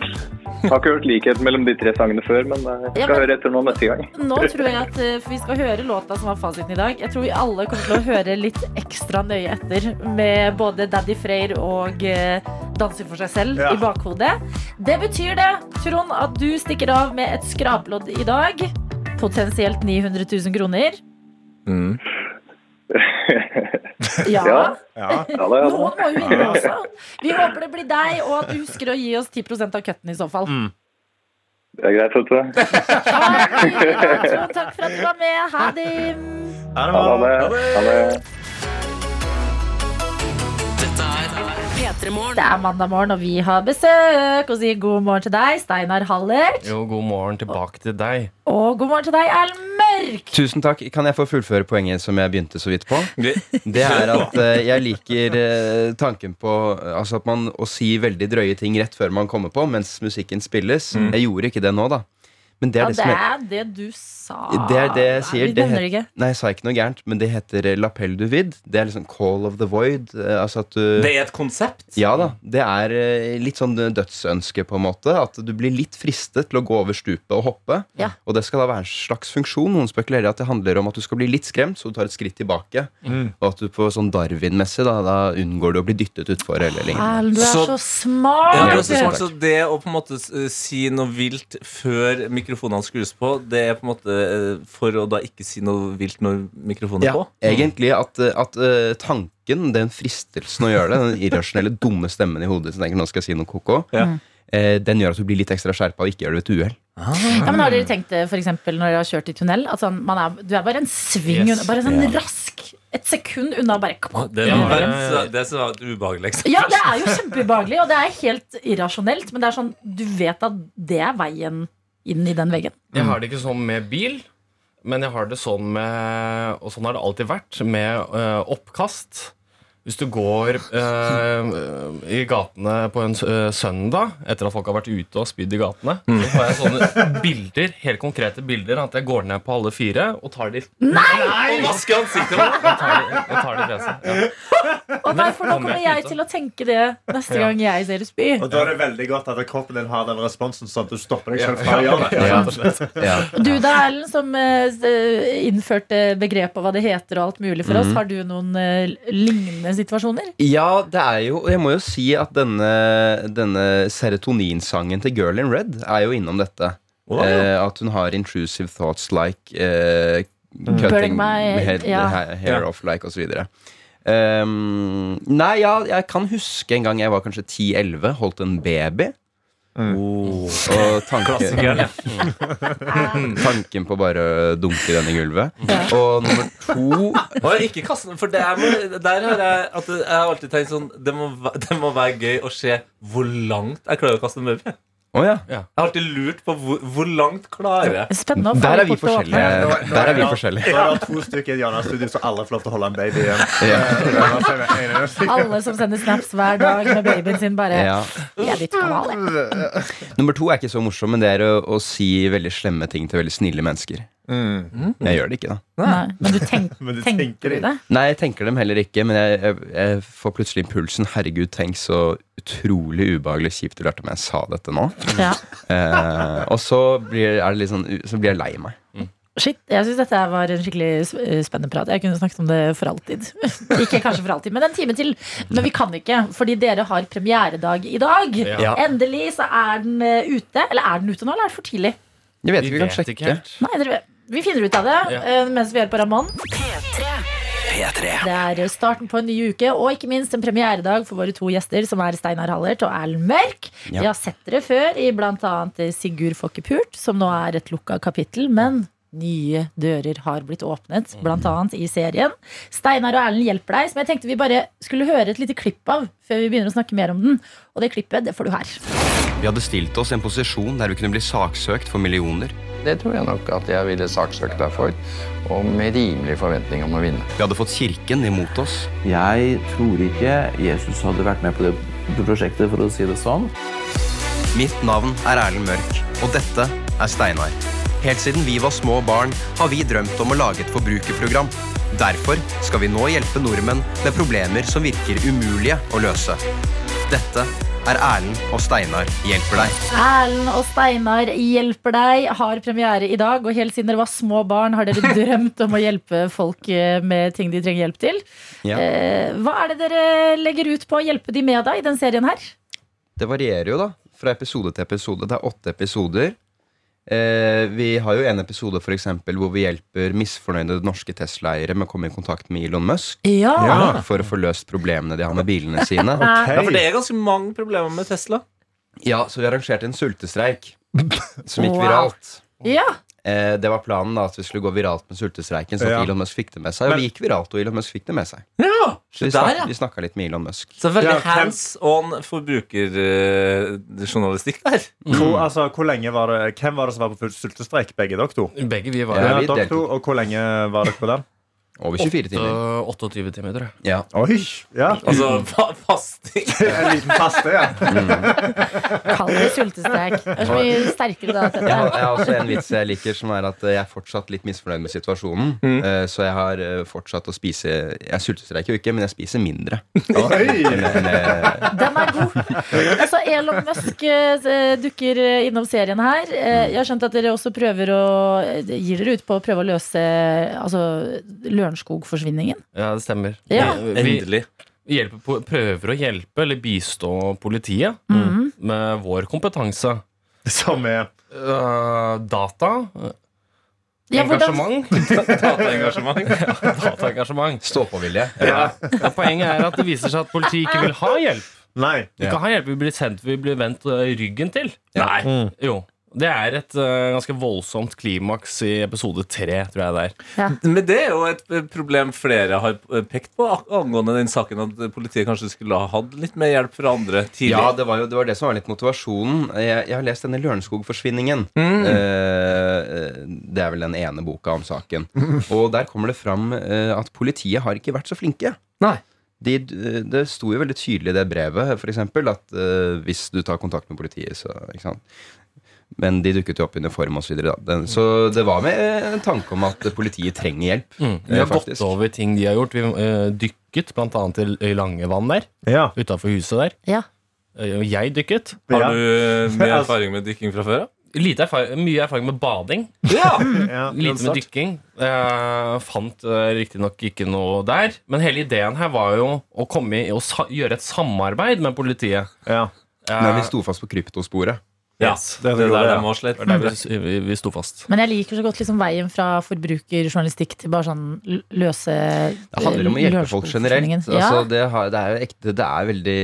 Jeg Har ikke hørt, likheten mellom de tre sangene før, men Ja, skal men- høre etter nå neste gang. Nå tror jeg at for Vi skal høre låta som var fasiten i dag. Jeg tror vi alle kommer til å høre litt ekstra nøye etter med både Daddy Freyr og eh, Danser for seg selv Ja. i bakhodet. Det betyr det, Trond, at du stikker av med et skraplodd i dag. Potensielt 900 000 kroner. Mm. Ja. Ja. Ja. Ja, ja, Noen må jo vinne også. Vi håper det blir deg, og at du husker å gi oss 10% av cutten i så fall. Det er greit, vet du. Takk for at du var med. Ha det. Ha det P3 Det er mandag morgen, og vi har besøk. Og sier god morgen til deg, Steinar Hallert. Jo, god morgen tilbake til deg. Og god morgen til deg, Erlend Mørk. Tusen takk. Kan jeg få fullføre poenget som jeg begynte så vidt på? Det er at eh, jeg liker eh, tanken på eh, altså at man å si veldig drøye ting rett før man kommer på, mens musikken spilles. Jeg gjorde ikke det nå, da. Men det Ja, er det det som er er det du sa. Det er det jeg sier. Vi Det ikke. Nei, jeg sa ikke noe gærent, men det heter lapell du vid. Det er liksom Call of the Void. eh, Altså at du Det er et konsept. Ja da. Det er eh, litt sånn dødsønske, på en måte. At du blir litt fristet til å gå over stupet og hoppe. Ja. Og det skal da være en slags funksjon. Noen spekulerer at det handler om at du skal bli litt skremt, så du tar et skritt tilbake. Og at du på sånn Darwin-messig da, da unngår du å bli dyttet utfor eller lignende. Du er Så- så, smart. Ja, det, er så smart, så det å på en måte eh, si noe vilt før mikrofonene skrus på, det er på en måte eh, for å da ikke si noe vilt når mikrofonen er Ja, på? egentlig at, eh, at eh, tanken, den fristelsen å gjøre det, den irrasjonelle, dumme stemmen i hodet som tenker nå skal jeg si noe ko-ko, Ja. eh, den gjør at du blir litt ekstra skjerpa og ikke gjør det ved et uhell. Ja, men Har dere tenkt det for eksempel, når dere har kjørt i tunnel? At sånn, man er, du er bare en sving Yes. Bare sånn rask. Et sekund unna bare Det Ja, er ja, det, ja. det som var ubehagelig eksempel. Ja, det er jo kjempeubehagelig, og det er helt irrasjonelt. Men det er sånn, du vet at det er veien inn i den veggen. Jeg har det ikke sånn med bil, men jeg har det sånn med Og sånn har det alltid vært med eh, oppkast. Hvis du går eh, i gatene på en eh, søndag etter at folk har vært ute og spydd i gatene, så får jeg sånne bilder, helt konkrete bilder at jeg går ned på alle fire og tar de Og vasker ansiktet og tar de, og tar de fjeset. Ja. Og derfor for nå kommer jeg til å tenke det neste gang jeg ser det spy. Og da er det veldig godt at kroppen din har den responsen, sånn at du stopper deg selv fra å gjøre det. Ja. Ja. Du da, Erlend, som eh, innførte begrepet hva det heter og alt mulig for oss. Mhm. Har du noen eh, lignende situasjoner? Ja, det er jo Jeg må jo si at denne, denne serotoninsangen til Girl in Red er jo innom dette. Eh, at hun har intrusive thoughts like eh, cutting my- head, ja. hair off like osv. Um, nei, ja, jeg kan huske en gang jeg var kanskje 10-11, holdt en baby. Og tanken, tanken på bare å dunke den i gulvet. Og nummer to Og ikke kaste den, for det er, der har jeg at jeg har alltid tenkt sånn det må, det må være gøy å se hvor langt jeg klarer å kaste en baby. Å ja. Jeg har alltid lurt på hvor, hvor langt klarer jeg Spennende å få Der er vi forskjellige. Der er vi forskjellige. Nå er det to stykker i Janas studio, så alle får lov til å holde en baby igjen. Ja. Alle som sender snaps hver dag med babyen sin, bare Ja. Jeg er ditt kanal, jeg. Nummer to er ikke så morsom, men det er å, å si veldig slemme ting til veldig snille mennesker. Jeg gjør det ikke, da. Nei, men du tenk, Men du tenker tenker du det. det? Nei, jeg tenker dem heller ikke, men jeg, jeg, jeg får plutselig impulsen. Herregud, tenk så utrolig ubehagelig kjipt du lærte meg jeg sa dette nå. Ja. Eh, og så blir, er det litt sånn, så blir jeg lei meg. Shit, jeg syns dette var en skikkelig spennende prat. Jeg kunne snakket om det for alltid. ikke kanskje for alltid, men en time til. Men vi kan ikke, fordi dere har premieredag i dag. Ja. Endelig så er den eh, ute. Eller er den ute nå, eller er det for tidlig? Jeg vet Vi ikke, vi kan vet sjekke. ikke helt. Nei, dere, vi finner ut av det Ja. eh, mens vi er på Ramón. Det er starten på en ny uke, og ikke minst en premieredag for våre to gjester, som er Steinar Hallert og Erlend Mørk. Ja. Vi har sett dere før i bl.a. Sigurd Fokkepult, som nå er et lukka kapittel. Men nye dører har blitt åpnet, bl.a. i serien. Steinar og Erlend hjelper deg, som jeg tenkte vi bare skulle høre et lite klipp av før vi begynner å snakke mer om den. Og det klippet det får du her. Vi hadde stilt oss i en posisjon der vi kunne bli saksøkt for millioner. Det tror jeg nok at jeg ville saksøkt deg for, og med rimelig forventning om å vinne. Vi hadde fått kirken imot oss. Jeg tror ikke Jesus hadde vært med på det prosjektet, for å si det sånn. Mitt navn er Erlend Mørk, og dette er Steinar. Helt siden vi var små barn, har vi drømt om å lage et forbrukerprogram. Derfor skal vi nå hjelpe nordmenn med problemer som virker umulige å løse. Dette er Erlend og Steinar hjelper deg. Erlend og Steinar hjelper deg har premiere i dag. Og helt siden dere var små barn, har dere drømt om å hjelpe folk eh, med ting de trenger hjelp til. Ja. Eh, hva er det dere legger ut på å hjelpe de med da i den serien her? Det varierer jo, da. Fra episode til episode. Det er åtte episoder. Eh, vi har jo en episode for eksempel, hvor vi hjelper misfornøyde norske Tesla-eiere med å komme i kontakt med Elon Musk. Ja. For å få løst problemene de har med bilene sine. Ja, for det er ganske mange problemer med Tesla. Ja, Så vi arrangerte en sultestreik som gikk Wow. viralt. Ja. Eh, det var planen da at vi skulle gå viralt med sultestreiken, så at Ja. Elon Musk fikk det med seg. Og vi gikk viralt, og Elon Musk fikk det med seg. Ja, Så vi, der, snak, ja. vi snakka litt med Elon Musk. Så veldig Ja, hands on forbrukerjournalistikk der. Hvor, altså, hvor lenge var det, hvem var det som var på sultestreik? Begge dere to? Begge vi var Ja, Ja, vi dere to, og hvor lenge var dere på den? Over 24 timer. Øh, 28 timer, tror jeg. Ja. Oi, ja. Altså fa fasting. En liten faste, ja. Kall det sultestek. Det er så mye sterkere da. Jeg har, jeg har også en vits jeg liker, som er at jeg er fortsatt litt misfornøyd med situasjonen. Eh, Så jeg har eh, fortsatt å spise Jeg sultestreiker jo ikke, men jeg spiser mindre. Oi. Men, Den er god. Altså, Elon Musk eh, dukker eh, innom serien her. Eh, Jeg har skjønt at dere også prøver å eh, Gir dere ut på å prøve å løse altså, Lørenskog-forsvinningen? Ja, det stemmer. Ja. Vi, vi hjelper, prøver å hjelpe eller bistå politiet Mhm. med vår kompetanse. Som er Uh, data, Ja, engasjement. Dataengasjement. Dataengasjement. Stå-på-vilje. Ja. Poenget er at det viser seg at politiet ikke vil ha hjelp. Nei. Vi, ja. ha hjelp. vi blir sendt, vi blir vendt øh, ryggen til. Nei. Jo. Det er et uh, ganske voldsomt klimaks i episode tre, tror jeg det er. Men det er jo et eh, problem flere har eh, pekt på angående den saken, at politiet kanskje skulle ha hatt litt mer hjelp fra andre tidlig. Ja, det var jo det, var det som var litt motivasjonen. Jeg, jeg har lest denne Lørenskog-forsvinningen. Eh, det er vel den ene boka om saken. Og der kommer det fram uh, at politiet har ikke vært så flinke. Nei. De, det sto jo veldig tydelig i det brevet for eksempel, at uh, hvis du tar kontakt med politiet, så ikke sant? Men de dukket jo opp i uniform osv. Så, videre, så det var med en tanke om at politiet trenger hjelp. Mm. Vi har har gått over ting de har gjort. Vi eh, dykket bl.a. i, Langevann der. Ja. Utafor huset der. Ja. Eh, jeg dykket. Har Ja. du eh, mye Altså- erfaring med dykking fra før? da? Lite erfaring, mye erfaring med bading. Ja! Ja, Lite med dykking. Jeg fant uh, riktignok ikke noe der. Men hele ideen her var jo å komme i og gjøre et samarbeid med politiet. Ja. Eh, Men vi sto fast på kryptosporet. Ja. yes. Det det, det der det, slitt. Det der vi, vi, vi sto fast. Men jeg liker så godt liksom veien fra forbrukerjournalistikk til bare sånn løse Det handler om å hjelpe folk generelt. Ja. Altså, det, har, det er jo ekte Det er veldig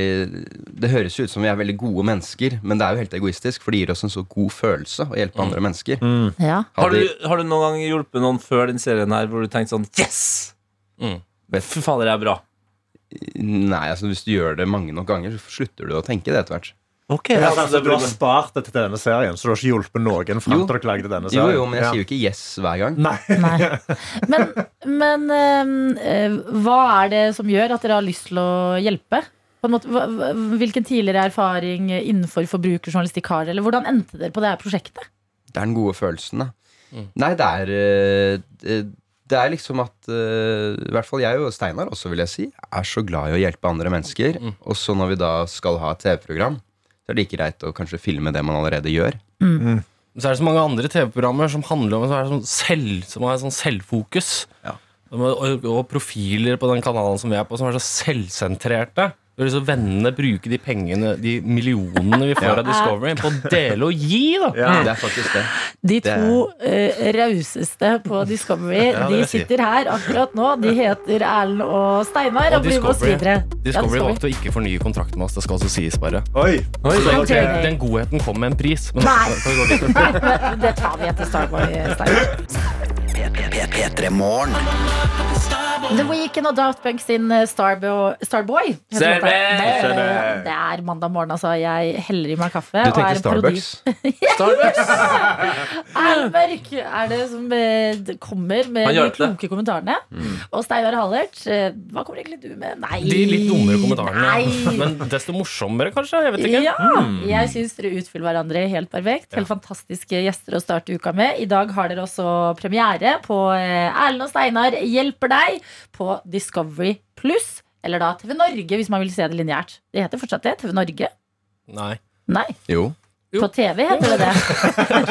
Det høres jo ut som vi er veldig gode mennesker, men det er jo helt egoistisk, for det gir oss en så god følelse å hjelpe andre mennesker. ja. Har du, har du noen gang hjulpet noen før den serien her hvor du tenkte sånn Yes! Mm. Fy fader, det er bra. Nei, altså hvis du gjør det mange nok ganger, så slutter du å tenke det etter hvert. Ok, Ja, altså, altså, du har spart det til denne serien, så du har ikke hjulpet noen fram Jo. til dere lagde denne serien. jo, jo, men jeg Ja. sier jo ikke yes hver gang. Nei. Nei. Men, men eh, eh, hva er det som gjør at dere har lyst til å hjelpe? På en måte, hvilken tidligere erfaring innenfor forbrukerjournalistikk har dere? Eller hvordan endte dere på det her prosjektet? Det er den gode følelsen, da. Nei, det er eh, det- Det er liksom at eh, I hvert fall jeg og Steinar også, vil jeg si, er så glad i å hjelpe andre mennesker. Og så når vi da skal ha et TV-program, så er det ikke greit å kanskje filme det man allerede gjør. Så er det så mange andre TV-programmer som handler om så er det sånn selv, som har sånn selvfokus. Ja. Og, og profiler på den kanalen som vi er på, som er så selvsentrerte. Vi har lyst til å vennene bruke de pengene, de millionene vi får Ja. av Discovery, på å dele og gi, da. Ja, det er faktisk det. De Det to uh, rauseste på Discovery Ja, De sitter her akkurat nå. De heter Erlend og Steinar. Og, Og blir med oss Discovery, videre. Discovery Ja, valgte å ikke fornye kontrakten med oss. Det skal også sies, bare. Oi. Oi, Så okay. den, den godheten kom med en pris. Men Nei. Det tar vi etter Starboy. Steinar. P3 Morgen. The Weekend og Daft Punk sin eh, Starboy, det, det er mandag morgen, altså. Jeg heller i meg kaffe. Du tenker er. Starbucks? Erlend Mørk er det som eh, kommer med de kloke kommentarene. Og Steinar Hallert, eh, hva kommer egentlig du med? Nei. De litt dummere kommentarene. Nei. Men desto morsommere, kanskje. Jeg vet ikke. Ja, jeg syns dere utfyller hverandre helt perfekt. Helt fantastiske gjester å starte uka med. I dag har dere også premiere på eh, Erlend og Steinar hjelper deg på Discovery Pluss. Eller da TV Norge, hvis man vil se det lineært. Det heter fortsatt det. TV Norge. Nei. Nei, Jo. Jo. på TV heter det det.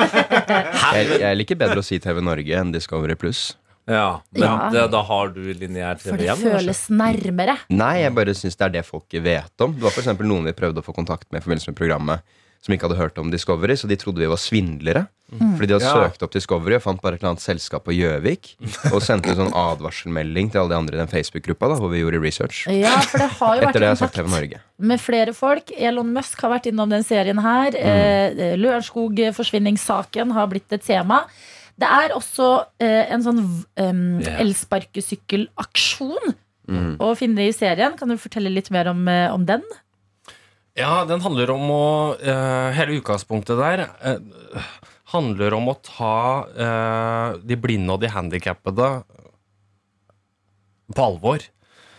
Jeg, jeg liker bedre å si TV Norge enn Discovery Pluss. Ja, men Ja. Det, da har du lineær For TV det føles kanskje? nærmere. Nei, jeg bare syns det er det folk vet om. Det var for eksempel noen vi prøvde å få kontakt med i forbindelse med programmet, som ikke hadde hørt om Discovery, så de trodde vi var svindlere. Fordi de hadde Ja. søkt opp Discovery og fant bare et eller annet selskap på Gjøvik. Og sendte en sånn advarselmelding til alle de andre i den Facebook-gruppa da, hvor vi gjorde research. Ja, for det har jo vært Etter kontakt Norge. med flere folk. Elon Musk har vært innom den serien her. Mm. Eh, Lørenskog-forsvinningssaken har blitt et tema. Det er også eh, en sånn um, Yeah. elsparkesykkelaksjon Mm. å finne i serien. Kan du fortelle litt mer om, eh, om den? Ja, den handler om å uh, Hele utgangspunktet der uh, handler om å ta uh, de blinde og de handikappede på alvor.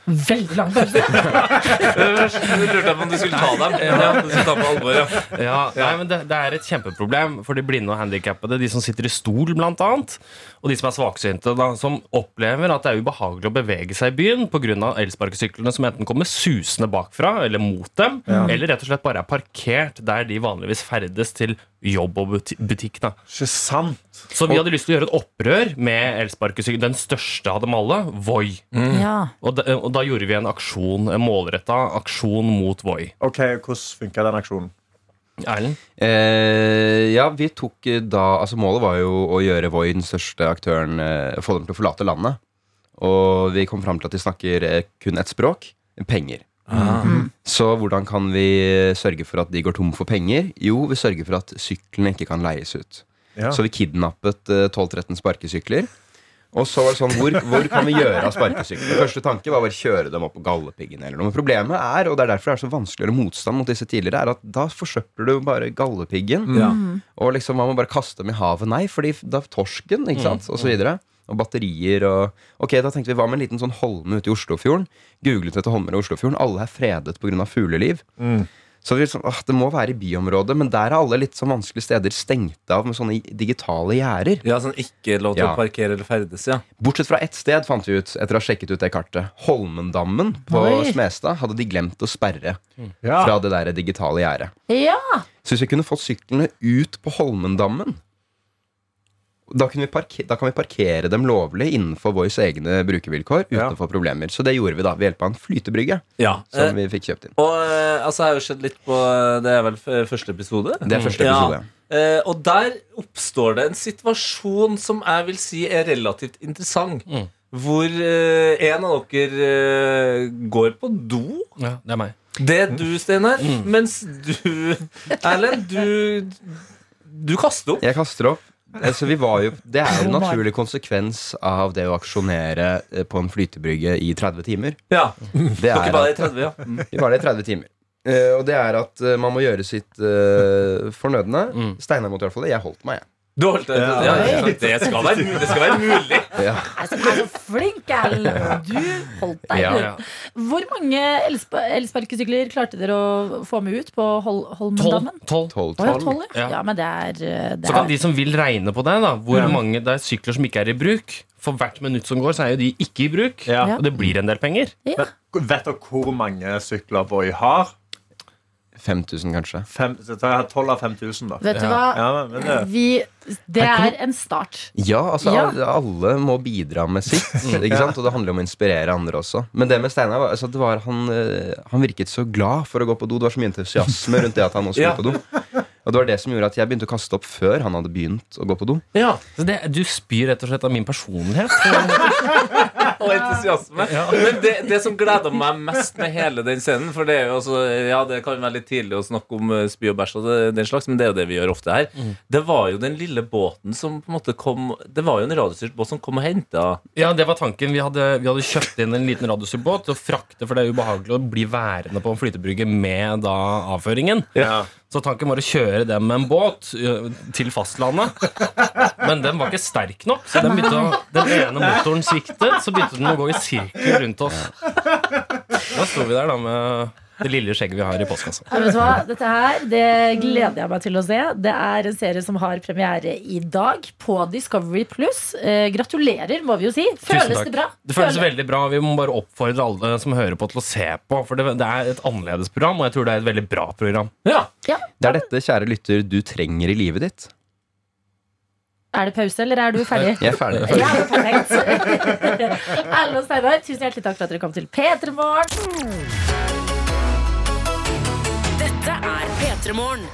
Veldig lang pause. Jeg lurte på om du skulle ta dem. Ja, du skulle ta på alvor, ja. Ja, nei, men det, det er et kjempeproblem for de blinde og handikappede, de som sitter i stol blant annet, og de som er svaksynte, da, som opplever at det er ubehagelig å bevege seg i byen pga. elsparkesyklene som enten kommer susende bakfra eller mot dem, eller rett og slett bare er parkert der de vanligvis ferdes til jobb og butikk. Da. Ikke sant? Så vi hadde lyst til å gjøre et opprør med elsparkesykkel. Den største av dem alle, Voi. Ja. Og da, og da gjorde vi en aksjon, en målretta aksjon mot Voi. Ok, Hvordan funka den aksjonen? Erlend? Eh, ja, vi tok eh, da Altså Målet var jo å gjøre Voi, den største aktøren, eh, få dem til å forlate landet. Og vi kom fram til at de snakker eh, kun ett språk penger. Ah. Så hvordan kan vi sørge for at de går tom for penger? Jo, vi sørger for at syklene ikke kan leies ut. Ja. Så vi kidnappet eh, 12-13 sparkesykler. Og så var det sånn, hvor, hvor kan vi gjøre av sparkesyklene? Første tanke var bare kjøre dem opp på Galdhøpiggen eller noe. Men problemet er, og det er derfor det er så vanskelig å gjøre motstand mot disse tidligere, er at da forsøpler du bare Galdhøpiggen. Ja. Og liksom man må bare kaste dem i havet. Nei, fordi da torsken, ikke sant, og så videre. Og batterier og Ok, da tenkte vi hva med en liten sånn holme ute i Oslofjorden? Googlet etter holmer i Oslofjorden. Alle er fredet pga. fugleliv. Så vi liksom, åh, Det må være i byområdet, men der er alle litt sånn vanskelige steder stengt av med sånne digitale gjerder. Ja, sånn ikke lov til Ja. å parkere eller ferdes, ja. Bortsett fra ett sted, fant vi ut etter å ha sjekket ut det kartet. Holmendammen på Oi. Smestad hadde de glemt å sperre Ja. fra det der digitale gjerdet. Ja! Så hvis vi kunne fått syklene ut på Holmendammen da, kunne vi da kan vi parkere dem lovlig innenfor Voys egne brukervilkår uten Ja. å få problemer. Så det gjorde vi da ved hjelp av en flytebrygge ja. som Eh, vi fikk kjøpt inn. og eh, altså, jeg har jo sett litt på Det er vel første episode? Det er første Ja. episode. Eh, og der oppstår det en situasjon som jeg vil si er relativt interessant. Mm. Hvor eh, en av dere eh, går på do. Ja, det er meg. Det er du, Steinar. Mm. Mens du, Erlend, du Du kaster opp. Jeg kaster opp. Altså, vi var jo, det er jo en naturlig konsekvens av det å aksjonere eh, på en flytebrygge i 30 timer. Ja. Det Dere er var der i 30, ja. Mm. vi var det i 30 timer. Eh, og det er at eh, man må gjøre sitt uh, fornødne. Mm. Steinar måtte i hvert fall det. Jeg holdt meg, jeg. Du holdt det? ja, Ja. ja, Det skal være, det skal være mulig. Ja. Altså, du er så flink, Erlend. Du holdt deg. Ja. Hvor mange elspa- elsparkesykler klarte dere å få med ut på Hol Holmendammen? Tolv. Tol. Ja, men det er, det Så kan de som vil regne på det, da hvor mange det er sykler som ikke er i bruk For hvert minutt som går, så er jo de ikke i bruk. Ja. Og det blir en del penger. ja. Vet dere hvor mange sykler Voi har? 5000, kanskje. Fem, så jeg har 12 av 5000, da. Vet du hva? Ja, men det, Vi, det er en start. Ja, altså Ja. Alle, må bidra med sitt. Ikke sant? Og det handler om å inspirere andre også. Men det med Steinar var, altså, var han, eh, han virket så glad for å gå på do. Det var så mye entusiasme rundt det at han også Ja. skulle på do. Og det var det som gjorde at jeg begynte å kaste opp før han hadde begynt å gå på do. Ja, Så det, du spyr rett og slett av min personlighet. Og entusiasme. Men det, det som gleder meg mest med hele den scenen For det er jo også, ja, det kan være litt tidlig å snakke om eh, spy og bæsj, og det, den slags, men det er jo det vi gjør ofte her. Det var jo den lille båten som på en måte kom Det var jo en radiostyrt båt som kom og henta Ja, det var tanken. Vi hadde, vi hadde kjøpt inn en liten radiostyrtbåt til å frakte, for det er ubehagelig å bli værende på en flytebrygge med da avføringen. ja. Så tanken var å kjøre dem med en båt til fastlandet. Men den var ikke sterk nok, så den, å, den ene motoren sviktet. Så begynte den å gå i sirkel rundt oss. Da sto vi der da med det lille skjegget vi har i postkassa. Ja, vet du hva? Dette her det gleder jeg meg til å se. Det er en serie som har premiere i dag på Discovery Pluss. Eh, gratulerer, må vi jo si. Føles Tusen takk. det bra? Det føles veldig bra. Vi må bare oppfordre alle som hører på, til å se på. For det, det er et annerledes program, og jeg tror det er et veldig bra program. Ja. Det er dette, kjære lytter, du trenger i livet ditt. Er det pause, eller er du ferdig? Jeg er ferdig. Ja, er perfekt. Erlend og Steinar, tusen hjertelig takk for at dere kom til P3 Morgen. Dette er P3 Morgen.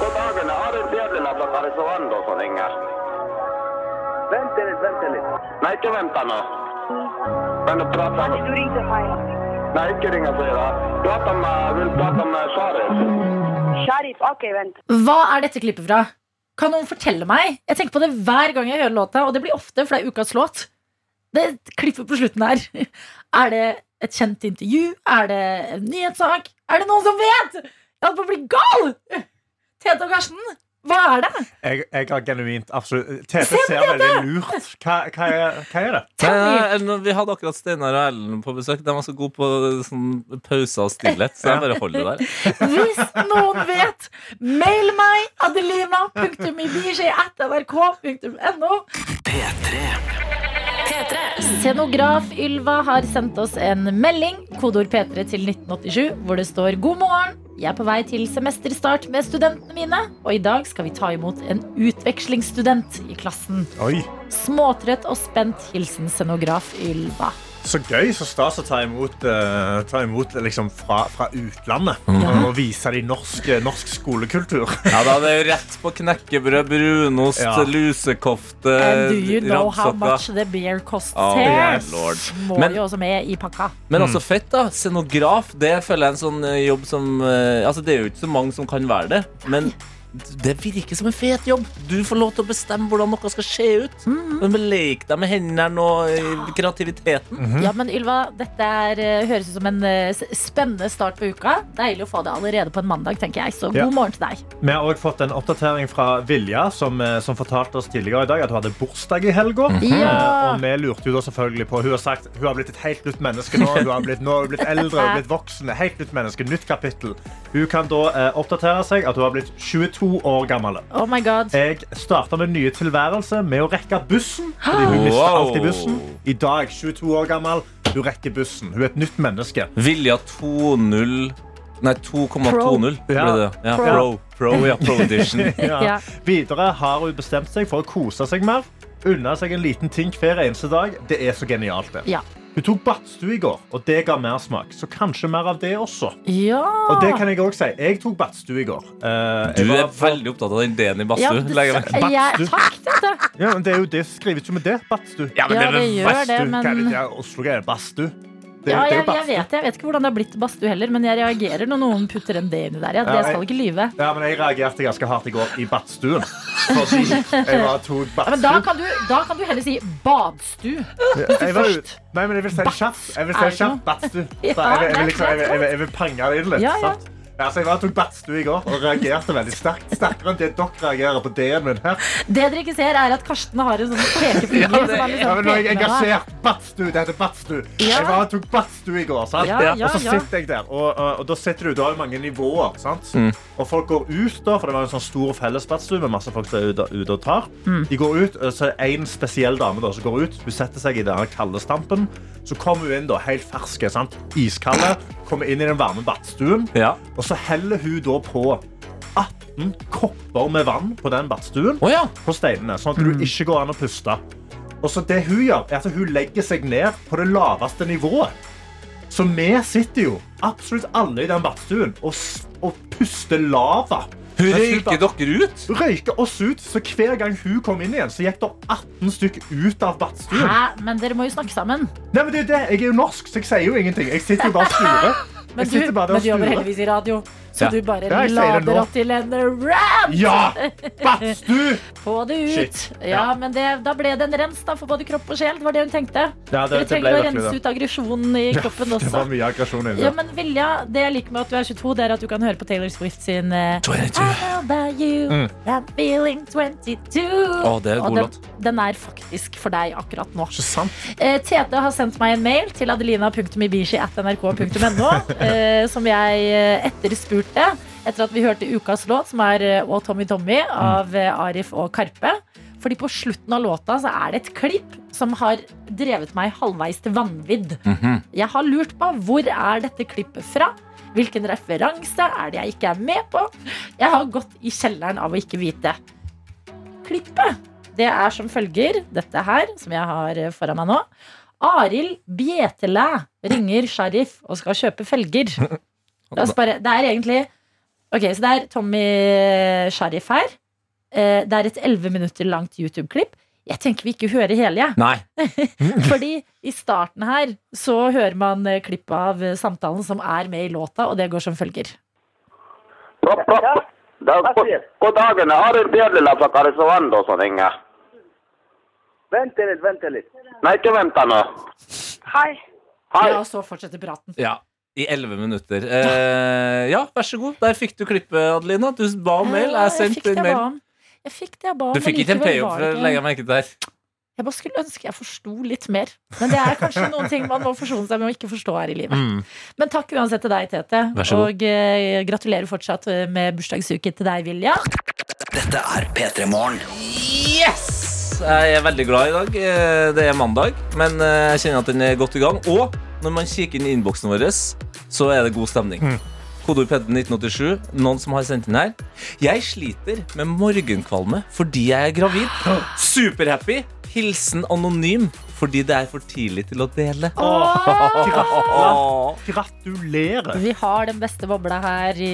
God dagen, det Arild Bjørlund fra Karisovando som ringer. Vent litt, vent litt. Nei, ikke vent nå. Men prat prater Du ringte feil. Nei, ikke ringe feil. da. Prata med, vil prate med Sharif. Sharif, ok, vent. Hva er dette klippet fra? Kan noen fortelle meg? Jeg tenker på det hver gang jeg hører låta, og det blir ofte, for det er ukas låt. Det klippet på slutten her. Er det et kjent intervju? Er det en nyhetssak? Er det noen som vet? Jeg holdt på å bli gal! Tete og Karsten, hva er det? Jeg, jeg har genuint absolutt Tete Se ser veldig lurt Hva, hva, er, hva er det? Nei, nei, Vi hadde akkurat Steinar og Erlend på besøk. De var så gode på sånn pauser og stillhet, så jeg bare holder det der. Hvis noen vet, mail meg adelina.ibj.nrk.no. Scenograf Ylva har sendt oss en melding, kodeord P3 til 1987, hvor det står 'God morgen'. Jeg er på vei til semesterstart med studentene mine, og i dag skal vi ta imot en utvekslingsstudent i klassen. Oi. Småtrøtt og spent hilsen scenograf Ylva. Så gøy så stas å ta imot, uh, ta imot liksom fra, fra utlandet. Mm. Og vise dem norsk, norsk skolekultur. Ja, da, Det er jo rett på knekkebrød, brunost, Ja. lusekofte, And do you know how ramsaka. much the beer costs Oh, here? yes, lord. Må Men- jo også med i pakka. Men altså fett, da. Scenograf, det føler jeg er en sånn eh, jobb som uh, Altså, det er jo ikke så mange som kan være det, men det virker som en fet jobb. Du får lov til å bestemme hvordan noe skal se ut. Men Lek deg med hendene og eh, kreativiteten. Ja, men Ylva, dette er, eh, høres ut som en eh, spennende start på uka. Deilig å få det allerede på en mandag, tenker jeg. Så Ja. god morgen til deg. Vi har også fått en oppdatering fra Vilja, som, som fortalte oss tidligere i dag at hun hadde bursdag i helga. Mhm. Ja. Eh, Og vi lurte jo da selvfølgelig på Hun har sagt hun har blitt et helt nytt menneske nå. Hun har blitt, nå har hun blitt eldre og blitt voksen. Helt nytt menneske, nytt kapittel. Hun kan da eh, oppdatere seg at hun har blitt 22 år gammel. Oh my god. Jeg starta min nye tilværelse med å rekke bussen. Fordi hun mister Wow. alltid bussen. I dag, 22 år gammel, hun rekker bussen. Hun er et nytt menneske. Vilja 2.0 Nei, 2,20 ble det. Ja. Ja, Pro. pro. Pro, ja, pro edition. ja. Ja. Videre har hun bestemt seg for å kose seg mer. Unna seg en liten ting hver eneste dag. Det er så genialt. det. Ja. Hun tok badstue i går, og det ga mersmak. Så kanskje mer av det også. Ja. Og det kan jeg også si. Jeg tok badstue i går. Uh, Du er for- veldig opptatt av den ideen i Ja, badstue. det- legger jeg takk, dette. Ja, men det er jo det skrives jo med det. Badstue. Ja, det gjør det, men Hva er det Oslo-greier? Badstue. Det, ja, jeg, jeg, vet, jeg vet ikke hvordan det har blitt badstue heller, men jeg reagerer når noen putter en D inni der. Ja, det skal ikke lyve. Ja, men jeg reagerte ganske hardt i går i badstuen. Fordi jeg var tok Ja, men da kan, du, da kan du heller si badstue. Jeg var. Nei, men jeg vil si det kjapt. Jeg vil si kjapt. Badstue. Jeg, vil- jeg, vil liksom- jeg, vil- jeg, vil- jeg vil pange det inn litt. Ja, ja. sant? Ja, så jeg var tok badstue i går og reagerte veldig sterkt. Sterkere enn det dere reagerer på D-en min her. Det dere ikke ser, er at Karsten har en sånn pekefinger. Ja, som det, han ja, liksom men nå er jeg engasjert. Badstue. Det heter badstue. Ja. Jeg var og tok badstue i går. Sant? Ja, ja, og så ja. sitter jeg der, og, og, og da sitter du, du har jo mange nivåer. Sant? Mm. Og folk går ut, da, for det var en sånn stor fellesbadstue med masse folk som er ute, ute og tar. Mm. De går ut, og så er det en spesiell dame da, som går ut. Hun setter seg i den kalde stampen. Så kommer hun inn da, helt ferske, sant? iskalde, kommer inn i den varme badstuen. Ja. Og så heller hun da på 18 kopper med vann på den badstuen oh, ja. på steinene, sånn at du ikke går an å puste. Og så det hun gjør, er at hun legger seg ned på det laveste nivået. Så vi sitter jo, absolutt alle i den badstuen, og, og puster lava. Hun røyker dere ut? Røyker oss ut, så hver gang hun kom inn igjen, så gikk det 18 stykk ut av badstuen. Hæ? Men dere må jo snakke sammen. Nei, men det er det. Jeg er jo norsk, så jeg sier jo ingenting. Jeg sitter jo bare og sturer. Men du, bare men du jobber heldigvis i radio, så Ja. du bare lader opp til en rant! Ja! Badstue! Få det ut. Shit. Ja, Ja. men det, Da ble det en rens da, for både kropp og sjel. Det var det hun tenkte. Ja, det, du trenger å rense ut aggresjonen i kroppen Det var mye aggresjon Ja, men Vilja, Det jeg liker med at du er 22, det er at du kan høre på Taylor Swift sin eh, 22. I about you, Mm. I'm feeling 22. Å, det er en god den, låt. den er faktisk for deg akkurat nå. Så sant? Eh, Tete har sendt meg en mail til adelina.mibishi.nrk.no, eh, som jeg eh, etterspurte etter at vi hørte ukas låt, som er eh, Å Tommy Tommy av eh, Arif og Karpe. Fordi på slutten av låta så er det et klipp som har drevet meg halvveis til vanvidd. Mhm. Jeg har lurt på hvor er dette klippet fra? Hvilken referanse er det jeg ikke er med på? Jeg har gått i kjelleren av å ikke vite. Klippet det er som følger, dette her, som jeg har eh, foran meg nå. Arild Bjetelæ ringer sheriff og skal kjøpe felger. La oss bare, det er egentlig Ok, så det er Tommy Sharif her. Eh, Det er et 11 minutter langt YouTube-klipp. Jeg tenker vi ikke hører hele, jeg. Nei. Fordi i starten her så hører man klipp klippet av eh, samtalen som er med i låta, og det går som følger. Propp, propp. Da, god, dagen. Arild Bjørlila fra Karisovando som ringer. Vent litt, vent litt. Nei, ikke vent nå. Hei. Hei. Ja, og så fortsetter praten. Ja. I 11 minutter. Eh, ja, vær så god. Der fikk du klippet, Adelina. Du ba om mail. Jeg sendte en mail. Jeg fikk det jeg ba om. Du fikk ikke en payoff, legger jeg merke til. Jeg bare skulle ønske jeg forsto litt mer. Men det er kanskje noen ting man må forsone seg med å ikke forstå her i livet. Mm. Men takk uansett til deg, Tete. Vær så god. Og eh, gratulerer fortsatt med bursdagsuke til deg, Vilja. Dette er P3 Morgen. Yes! Jeg er veldig glad i dag. Eh, Det er mandag, men eh, jeg kjenner at den er godt i gang. Og når man kikker inn i innboksen vår, så er det god stemning. Kodord P3 1987. Noen som har sendt inn her. Jeg sliter med morgenkvalme fordi jeg er gravid. Superhappy. Hilsen anonym fordi det er for tidlig til å dele. Gratulerer. Gratulerer. Vi har den beste bobla her i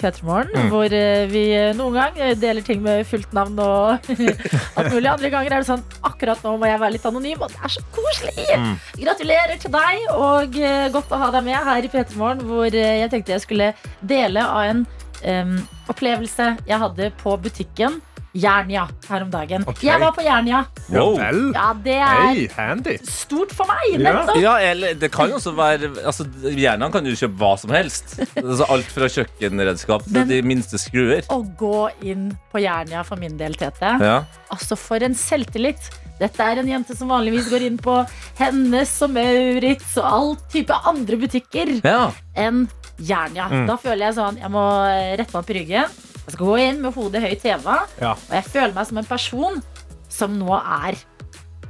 P3 Morgen, Mm. hvor eh, vi noen gang eh, deler ting med fullt navn og alt mulig. Andre ganger er det sånn akkurat nå må jeg være litt anonym, og det er så koselig! Mm. Gratulerer til deg, og eh, godt å ha deg med her i P3 Morgen, hvor eh, jeg tenkte jeg skulle dele av en um, opplevelse jeg hadde på butikken. Jernia her om dagen. Okay. Jeg var på Jernia. Wow. Ja, det er hey, handy. stort for meg. Nettopp. Ja, eller det kan også være altså, Jernia kan jo kjøpe hva som helst. Altså, alt fra kjøkkenredskap til Men- de minste skruer. Å gå inn på Jernia for min del, Tete. Ja. Altså, for en selvtillit. Dette er en jente som vanligvis går inn på Hennes og Maurits og all type andre butikker Ja. enn Jernia. Mm. Da føler jeg sånn Jeg må rette meg opp i ryggen. Jeg skal gå inn med hodet høyt heva, Ja. og jeg føler meg som en person som nå er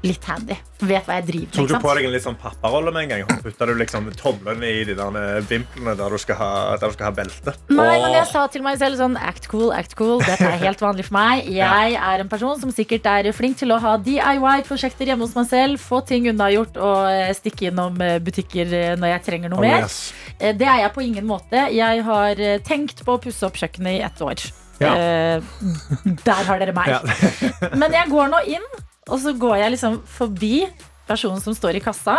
litt handy. Vet hva jeg driver med. Tok du på deg en litt sånn papparolle med en gang? Putta du liksom tomlene i de der eh, vimplene der du skal ha, der du skal ha belte? Nei, men jeg sa til meg selv sånn Act cool, act cool. Dette er helt vanlig for meg. Jeg er en person som sikkert er flink til å ha DIY-prosjekter hjemme hos meg selv. Få ting unnagjort og eh, stikke innom eh, butikker når jeg trenger noe Oh, mer. yes. Det er jeg på ingen måte. Jeg har tenkt på å pusse opp kjøkkenet i ett år. Ja. Eh, Der har dere meg. Ja. Men jeg går nå inn, og så går jeg liksom forbi personen som står i kassa.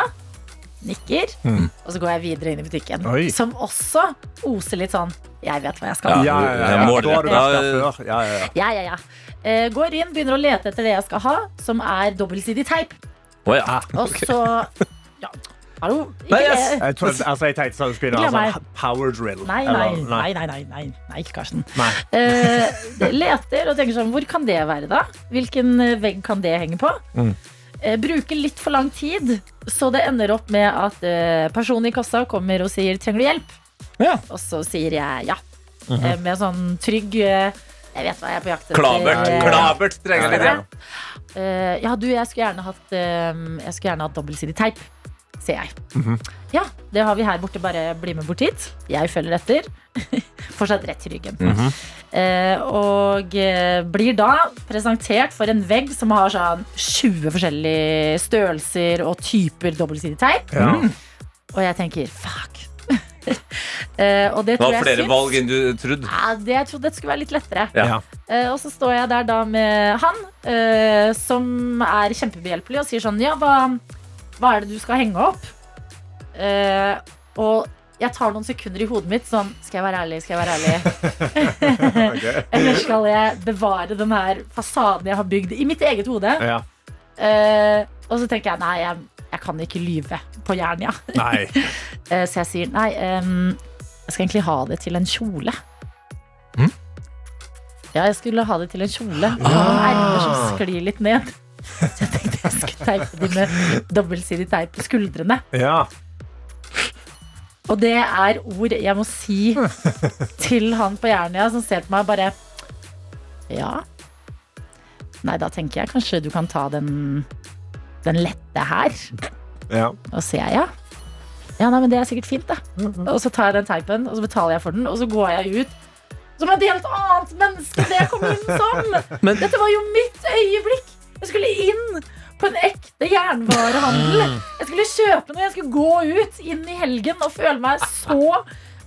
Nikker. Mm. Og så går jeg videre inn i butikken. Oi. Som også oser litt sånn Jeg vet hva jeg skal. Ja, ja, ja. Ja, Da har du vært der før. Ja, ja, ja. Ja, ja, ja. Eh, går inn, begynner å lete etter det jeg skal ha, som er dobbeltsidig teip. Å ja. Og så Ja, hallo. Ikke det. Jeg, tror, altså, jeg tenkte sånn, du skulle Glem ha sånn power drill. Nei, nei, nei, nei, nei, nei, nei, Karsten. Nei. Uh, leter og tenker sånn, hvor kan det være da? Hvilken eh, vegg kan det henge på? Mm. Uh, bruker litt for lang tid, så det ender opp med at uh, personen i kassa kommer og sier, trenger du hjelp? Ja. Og så sier jeg ja. Mhm. Eh, med sånn trygg, jeg vet hva jeg er på jakt etter. Klabert. Klabert trenger litt hjelp. Eh, ja, du, jeg skulle gjerne hatt, uh, jeg skulle gjerne hatt dobbeltsidig teip, sier jeg. Mhm. Ja, det har vi her borte, bare bli med bort hit. Jeg følger etter. Fortsatt rett i ryggen. Mhm. Eh, og eh, blir da presentert for en vegg som har sånn 20 forskjellige størrelser og typer dobbeltsidig teip. Ja. Og jeg tenker fuck. eh, og det Det tror var jeg flere syns- valg enn du trodde. Ja, det, jeg trodde det skulle være litt lettere. Ja. Eh, og så står jeg der da med han, eh, som er kjempebehjelpelig, og sier sånn Ja, hva, hva er det du skal henge opp? Uh, og jeg tar noen sekunder i hodet mitt sånn Skal jeg være ærlig, skal jeg være ærlig? Eller skal jeg bevare den her fasaden jeg har bygd i mitt eget hode? Ja. Uh, og så tenker jeg nei, jeg, jeg kan ikke lyve på Jernia. Nei. Eh, så jeg sier nei, um, jeg skal egentlig ha det til en kjole. Ja, jeg skulle ha det til en kjole. Ah. ermer som sklir litt ned. Så jeg tenkte jeg skulle teipe de med dobbeltsidig teip på skuldrene. Ja. Og det er ord jeg må si til han på Jernia som ser på meg bare Ja. Nei, da tenker jeg kanskje du kan ta den, den lette her. Ja. Og så sier jeg ja. Ja, nei, men det er sikkert fint, da. Og så tar jeg den teipen, og så betaler jeg for den, og så går jeg ut som et helt annet menneske enn det jeg kom inn som. Men- Dette var jo mitt øyeblikk. Jeg skulle inn på en ekte jernvarehandel. Jeg skulle kjøpe noe, jeg skulle gå ut inn i helgen og føle meg så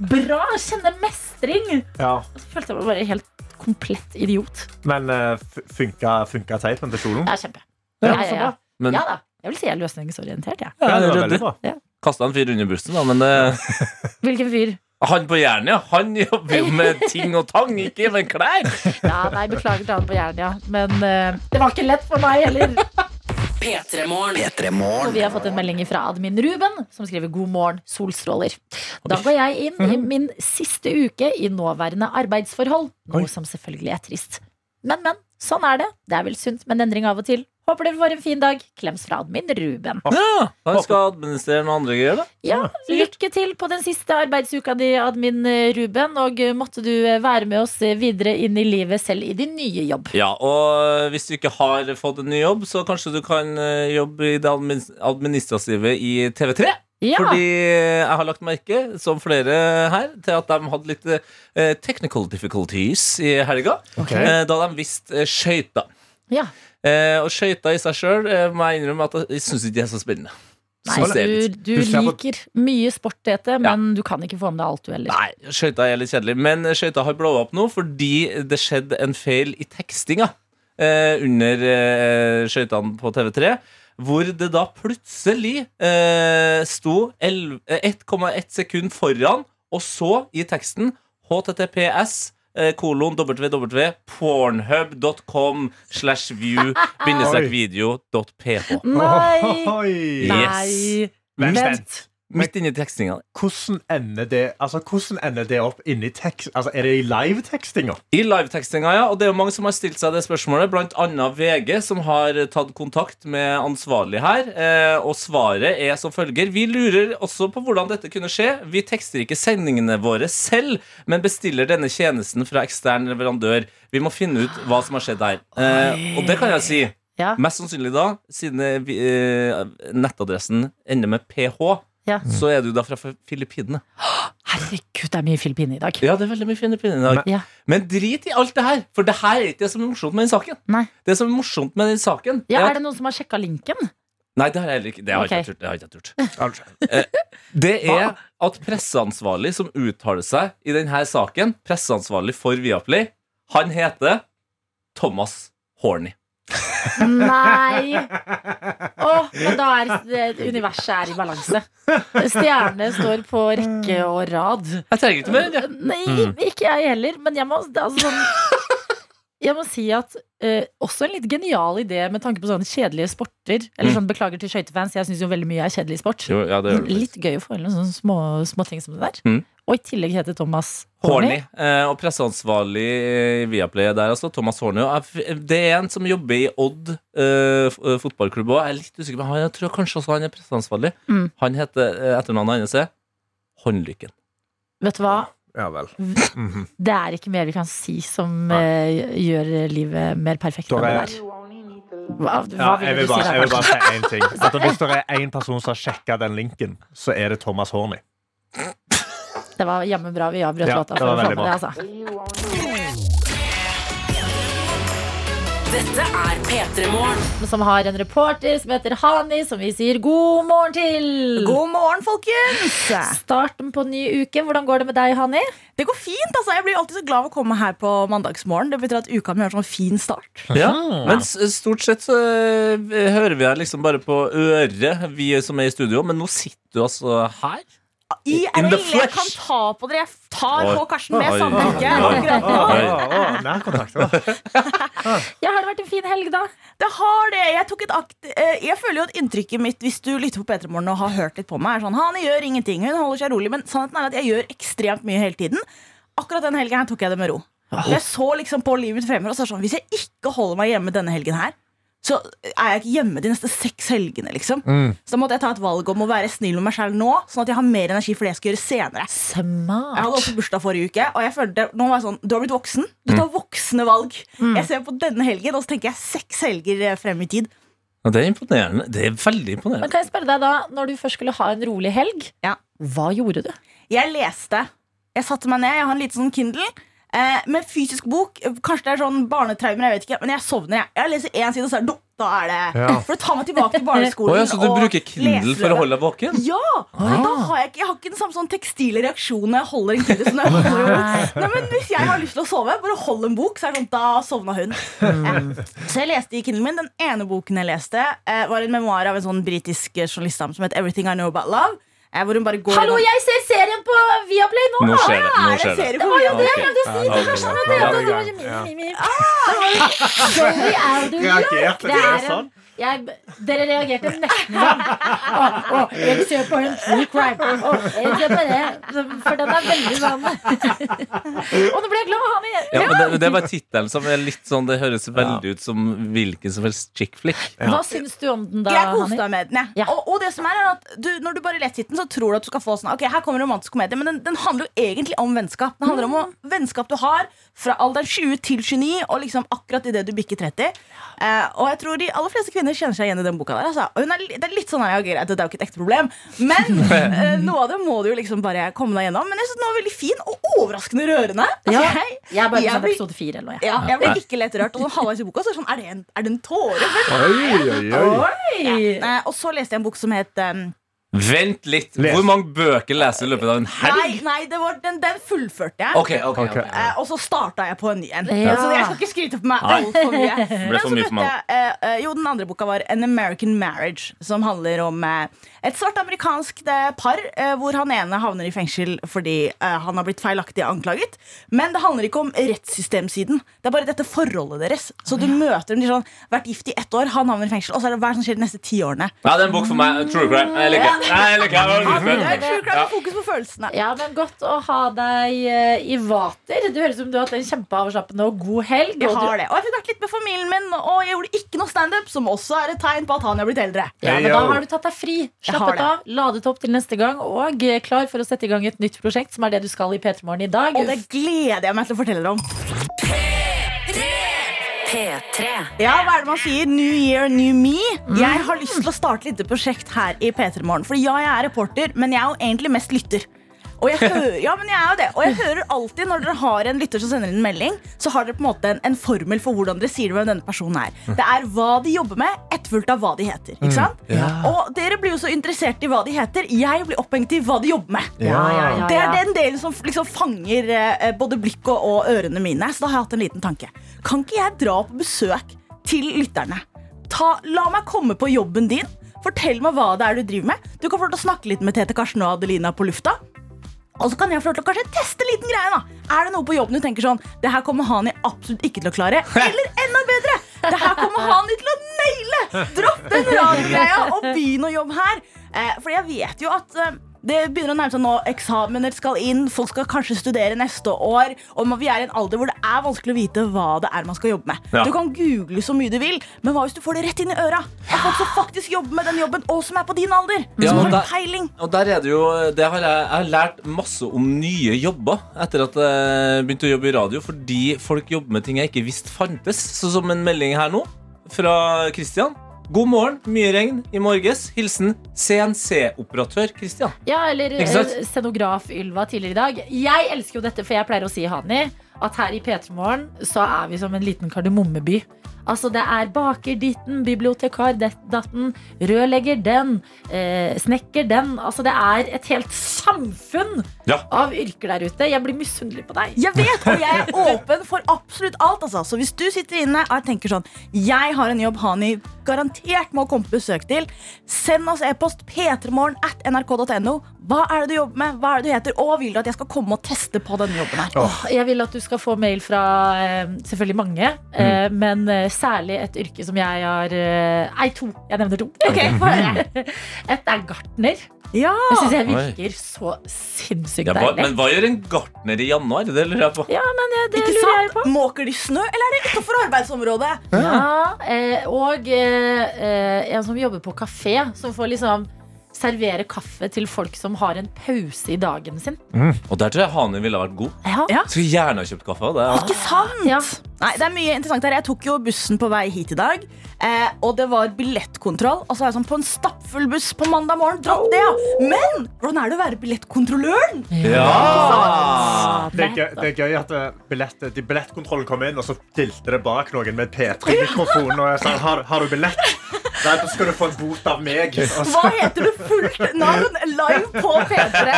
bra. Kjenne mestring. ja. Og så følte jeg meg bare helt komplett idiot. Men uh, funka, funka teipen til kjolen? Ja, kjempe. Ja, Ja, ja, ja. Men- ja da. Jeg vil si jeg er løsningsorientert, jeg. Ja. Ja. Kasta en fyr under bussen, da, men det Hvilken fyr? Han på Jernia, han jobber jo med ting og tang, ikke med klær. Ja, nei, Beklager til han på Jernia, men uh, det var ikke lett for meg heller. Og vi har fått en melding fra admin Ruben, som skriver 'God morgen, solstråler'. Da går jeg inn i min siste uke i nåværende arbeidsforhold, noe som selvfølgelig er trist. Men, men. Sånn er det. Det er vel sunt med en endring av og til. Håper dere får en fin dag. Klems fra admin Ruben. Ja, Han skal administrere noen andre greier, da. Ja, Lykke til på den siste arbeidsuka di, admin eh, Ruben. Og eh, måtte du eh, være med oss videre inn i livet selv i din nye jobb. Ja, og hvis du ikke har fått en ny jobb, så kanskje du kan jobbe i det administrative i TV3. Ja. Fordi jeg har lagt merke, som flere her, til at de hadde litt eh, technical difficulties i helga. Okay. eh, da de visste eh, skøyter. Ja. Eh, og skøyter i seg sjøl eh, må jeg innrømme at jeg syns ikke det er så spennende. Nei, du, du liker mye sport, Tete, men du kan ikke få med deg alt, du heller. Nei, skøyta er litt kjedelig. Men skøyta har blowa opp nå fordi det skjedde en feil i tekstinga eh, under eh, skøytene på TV3. Hvor det da plutselig eh, sto 11 eh, 1,1 sekund foran, og så i teksten https kolon www www.pornhub.com slash view bindestrek video dot ph. Nei! Yes. Vent. Midt inni tekstinga. Hvordan ender det Altså, hvordan ender det opp inni tekst... Altså, Er det i live-tekstinga? I live-tekstinga, ja. Og det er jo mange som har stilt seg det spørsmålet, blant annet VG, som har tatt kontakt med ansvarlig her. Eh, og svaret er som følger. Vi lurer også på hvordan dette kunne skje. Vi tekster ikke sendingene våre selv, men bestiller denne tjenesten fra ekstern leverandør. Vi må finne ut hva som har skjedd her. Eh, og det kan jeg si. Ja. Mest sannsynlig da, siden eh, nettadressen ender med ph, Ja. så er du da fra Filippinene. Herregud, det er mye Filippinene i dag. Ja, det er veldig mye Filippinene i dag. Ja. Men drit i alt det her, for det her er ikke det som er morsomt med den saken. Nei. Det som er morsomt med den saken Ja, er det noen som har sjekka linken? Nei, det har jeg heller ikke. Det har okay. jeg. Det ikke turt. Eh, Det er at presseansvarlig som uttaler seg i denne saken, presseansvarlig for Viaplay, han heter Thomas Horny. Nei! Åh, og da er universet er i balanse. Stjernene står på rekke og rad. Jeg trenger ikke mer Ja. Nei, ikke jeg heller. Men jeg må, det er altså sånn, jeg må si at eh, også en litt genial idé med tanke på sånne kjedelige sporter. Eller sånn, Beklager til skøytefans, jeg syns jo veldig mye er kjedelig sport. Jo, ja, det gjør det. litt gøy å få inn noen sånne små, små ting som det der. Mm. Og i tillegg heter Thomas Horny. Horny. Eh, og presseansvarlig i Viaplay er der, altså. Thomas Horny. Det er en som jobber i Odd eh, eh, fotballklubb òg. Jeg er litt usikker, men han, jeg tror kanskje også han er presseansvarlig. Mm. Han heter etternavnet hans er Håndlykken. Vet du hva? Ja vel. Det er ikke mer vi kan si som eh, gjør livet mer perfekt enn det er- der. Hva, hva Ja, vil jeg du vil bare, da? jeg vil bare si én ting. At hvis det er én person som har sjekka den linken, så er det Thomas Horny. Det var jammen bra vi avbrøt Ja, låta. det for var å få med det, altså. Dette er P3 Morgen. Som har en reporter som heter Hani, som vi sier god morgen til. God morgen, folkens! Starten på ny uke. Hvordan går det med deg, Hani? Det går fint. altså Jeg blir alltid så glad av å komme her på mandagsmorgen. Det betyr at uka mi har sånn fin start. Ja, men stort sett så eh, hører vi deg liksom bare på øret, vi som er i studio. Men nå sitter du altså her. I In RL, jeg kan ta på dere. Jeg tar på Karsten med samtykke. Nærkontakt. Ja, har det vært en fin helg, da? Det har det. Jeg, tok et akt, eh, jeg føler jo at inntrykket mitt hvis du lytter på P3 Morgen og har hørt litt på meg, er sånn Han gjør ingenting, hun holder seg rolig. Men sannheten er at jeg gjør ekstremt mye hele tiden. Akkurat den helgen her tok jeg det med ro. Jeg så liksom på livet mitt fremover og sa sånn Hvis jeg ikke holder meg hjemme denne helgen her, så er jeg ikke hjemme de neste seks helgene. liksom Mm. Så da måtte jeg ta et valg om å være snill med meg selv nå, sånn at jeg har mer energi for det jeg skal gjøre senere. Smart. Jeg hadde også bursdag forrige uke, og jeg følte nå var jeg sånn Du har blitt voksen. Du tar voksne valg. Jeg ser på denne helgen, og så tenker jeg seks helger eh, frem i tid. Ja, det er imponerende. Det er veldig Men imponerende. kan jeg spørre deg da, når du først skulle ha en rolig helg, hva gjorde du? Jeg leste. Jeg satte meg ned. Jeg har en liten sånn Kindle. Eh, med fysisk bok. Kanskje det er sånn barnetraumer, jeg vet ikke. Men jeg sovner. Jeg, jeg leser én side, og så er det da er det Ja. For å ta meg tilbake til barneskolen. Oh, ja, så du og bruker Kindle for å holde deg våken? Ja! Ah. da har jeg, ikke, jeg har ikke den samme sånn tekstile reaksjonen når jeg holder en Kindle. Sånn jeg holder. Nei, men Hvis jeg har lyst til å sove, bare hold en bok, så er det sånn, da sovna hun. Ja. Så jeg leste i Kindlen min. Den ene boken jeg leste, eh, var en memoar av en sånn britisk journalist som het Everything I Know About Love. Eh, hvor hun bare går Hallo, gjennom- jeg ser serien på Viaplay nå! Nå skjer det, nå er skjer det. Det var jo det Jeg prøvde å si Ja, til Karsten ja. at det det var jo mi, mi, mi. Sorry. Reagerte Det dere er en- sånn? Jeg, dere reagerte nesten sånn. Oh, oh, jeg ser på en true crime. Oh, jeg ser på det. For den er veldig sånn Og nå ble jeg glad, Hani. Ja, men det, det er bare tittelen som er litt sånn Det høres veldig ut som hvilken som helst chick flick. Hva syns du om den, da? Jeg koste meg med den. Ja. Og, og det som er, er at du, Når du bare leser den, så tror du at du skal få sånn Ok, her kommer romantisk komedie, men den, den handler jo egentlig om vennskap. Den handler om å, vennskap du har fra alderen 20 til 29, og liksom akkurat idet du bikker 30. Eh, og jeg tror de aller fleste kvinner kjenner seg igjen i den boka der. Altså. Og hun er, det er litt sånn, ja, greit, det er jo ikke et ekte problem, men eh, noe av det må du jo liksom bare komme deg gjennom. Men jeg synes den var veldig fin og overraskende rørende. Altså, Ja, jeg, jeg bare jeg blir- episode 4 eller noe. jeg. ja, jeg ble ikke lett rørt. Og sånn halvveis i boka så er det sånn, er det en, er det en tåre? Oi! Eh, og så leste jeg en bok som het um, Vent litt. Hvor mange bøker leser du i løpet av en Nei, helg? nei det var, den, den fullførte jeg. Okay, okay, okay. Eh, og så starta jeg på en ny en. Ja. Så jeg skal ikke skryte på meg altfor mye. Ble Men så mye for meg. eh, eh, jo, Den andre boka var An American Marriage, som handler om eh, et svart amerikansk eh, par eh, hvor han ene havner i fengsel fordi eh, han har blitt feilaktig anklaget. Men det handler ikke om rettssystemsiden. Det er bare dette forholdet deres. Så du møter dem de sånn, vært gift i ett år, han havner i fengsel, og så er det hva som skjer de neste ti årene. Ja, det er en bok for meg. True crime. Jeg liker jeg det. Er true crime Ja. fokus på følelsene. Ja, men Godt å ha deg eh, i vater. Du høres ut som du har hatt en kjempeavslappende og god helg. Jeg har det. Og jeg fikk vært litt med familien min, og jeg gjorde ikke noe standup, som også er et tegn på at han er blitt eldre. Ja, men Da har du tatt deg fri, slappet av, ladet opp til neste gang og eh, klar for å sette i gang et nytt prosjekt, som er det du skal i P3 Morgen i dag. Og det gleder jeg meg til å fortelle dere om. P3. Ja, hva er det man sier? New year, new me. Jeg har lyst til å starte litt prosjekt her i P3 Morgen. For ja, jeg er reporter, men jeg er jo egentlig mest lytter. Og jeg hører, ja, men jeg er jo det Og jeg hører alltid når dere har en lytter som sender inn en melding, så har dere på en måte en, en formel for hvordan dere sier hvem denne personen er. Det er hva de jobber med, etterfulgt av hva de heter. Ikke sant? Ja. Og dere blir jo så interessert i hva de heter. Jeg blir opphengt i hva de jobber med. Ja, ja, ja, Det er den delen som liksom fanger eh, både blikket og, og ørene mine. Så da har jeg hatt en liten tanke. Kan ikke jeg dra på besøk til lytterne? Ta, la meg komme på jobben din. Fortell meg hva det er du driver med. Du kan få snakke litt med Tete Karsten og Adelina på lufta. Og så kan jeg få lov til å kanskje teste en liten greie. da Er det noe på jobben du tenker sånn Det her kommer Hani absolutt ikke til å klare? Eller enda bedre! Det her kommer Hani til å naile! Dropp den radiogreia og begynn å jobbe her. Eh, for jeg vet jo at eh, det begynner å nærme seg nå. Eksamener skal inn, folk skal kanskje studere neste år. Og vi er i en alder hvor det er vanskelig å vite hva det er man skal jobbe med. Ja. Du kan google så mye du vil, men hva hvis du får det rett inn i øra? Av folk som faktisk jobber med den jobben, og som er på din alder. Ja, som har der- peiling. Og der er det jo det har jeg, jeg har lært masse om nye jobber etter at jeg begynte å jobbe i radio, fordi folk jobber med ting jeg ikke visste fantes. Så som en melding her nå fra Christian. God morgen, mye regn i morges. Hilsen CNC-operatør Christian. Ja, eller eh, scenograf Ylva tidligere i dag. Jeg elsker jo dette, for jeg pleier å si Hani, at her i P3 Morgen så er vi som en liten kardemommeby. Altså Det er baker ditten, bibliotekar datten, rørlegger den, eh, snekker den. Altså Det er et helt samfunn Ja. av yrker der ute. Jeg blir misunnelig på deg. Jeg vet, og jeg er åpen for absolutt alt. Altså. Så hvis du sitter inne og tenker sånn Jeg har en jobb Hani garantert må komme på besøk til, send oss e-post p3morgen at nrk.no. Hva er det du jobber med? Hva er det du heter? Og vil du at jeg skal komme og teste på denne jobben her? Oh. Jeg vil at du skal få mail fra eh, selvfølgelig mange, mm. men eh, særlig et yrke som jeg har eh, Nei, to. Jeg nevner to. Okay. Et er gartner. Ja. Det syns jeg Oi. virker så sinnssykt Ja, men hva gjør en gartner i januar? Det lurer jeg på. Ja, men det, det Ikke lurer jeg på. Måker de snø, eller er det utenfor arbeidsområdet? Ja, ja og eh, eh, en som jobber på kafé, som får liksom servere kaffe til folk som har en pause i dagen sin. Og der tror jeg Hani ville vært god. Ja. Skulle gjerne ha kjøpt kaffe. Det Det. Ikke sant? Nei, det er mye interessant her. Jeg tok jo bussen på vei hit i dag, eh, og det var billettkontroll. Og så er jeg sånn på en stappfull buss på mandag morgen. Dropp det, ja! Men hvordan er det å være billettkontrolløren? Ja! Det er, gøy, det er gøy at eh, billett, de billettkontrollen kom inn, og så stilte det bak noen med P3-mikrofon. Og jeg sa har, har du billett? Nei, da skal du få en bot av meg. Hva heter du fullt navn live på P3?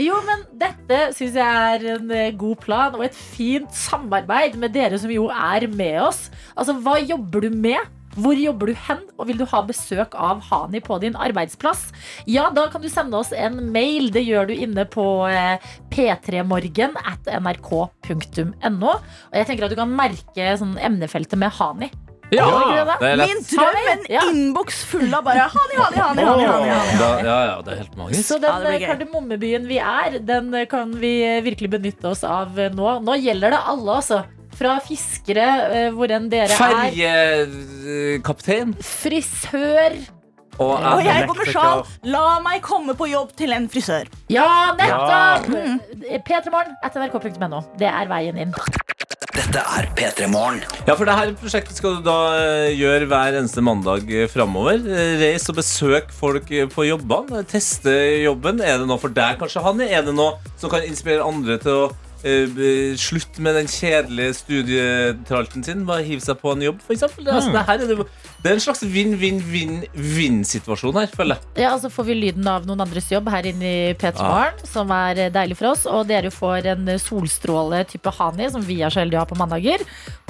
Jo, men dette syns jeg er en eh, god plan og et fint samarbeid med dere som jo er med oss. Altså, hva jobber du med? Hvor jobber du hen? Og vil du ha besøk av Hani på din arbeidsplass? Ja, da kan du sende oss en mail. Det gjør du inne på eh, p3morgen at nrk.no. Og jeg tenker at du kan merke sånn emnefeltet med Hani. Ja, det? er lett. Min drøm, en Ja. innboks full av bare Hani, Hani, Hani. hani, hani, hani. Da, ja, ja, det er helt magisk. Så den Ja, det blir eh, gøy. kardemommebyen vi er, den eh, kan vi eh, virkelig benytte oss av eh, nå. Nå gjelder det alle, altså. Fra fiskere, eh, hvor enn dere er. Ferjekaptein. Frisør. Og Og jeg går med sjal. La meg komme på jobb til en frisør. Ja, nettopp! P3morgen at nrk.no. Det er veien inn. Dette er P3 Morgen. Ja, for det her prosjektet skal du da eh, gjøre hver eneste mandag eh, framover. Eh, Reis og besøk folk på jobbene. Teste jobben. Er det noe for deg, kanskje, Hanni? Er det noe som kan inspirere andre til å Uh, slutt med den kjedelige studietralten sin? Bare hive seg på en jobb, f.eks.? Altså, det, her er det, det er en slags vinn-vinn-vinn-vinn-situasjon her, føler jeg. Ja, og så får vi lyden av noen andres jobb her inne i P3 Morgen, som er eh, deilig for oss. Og dere får en eh, solstråle type Hani, som vi er så heldige å ha på mandager,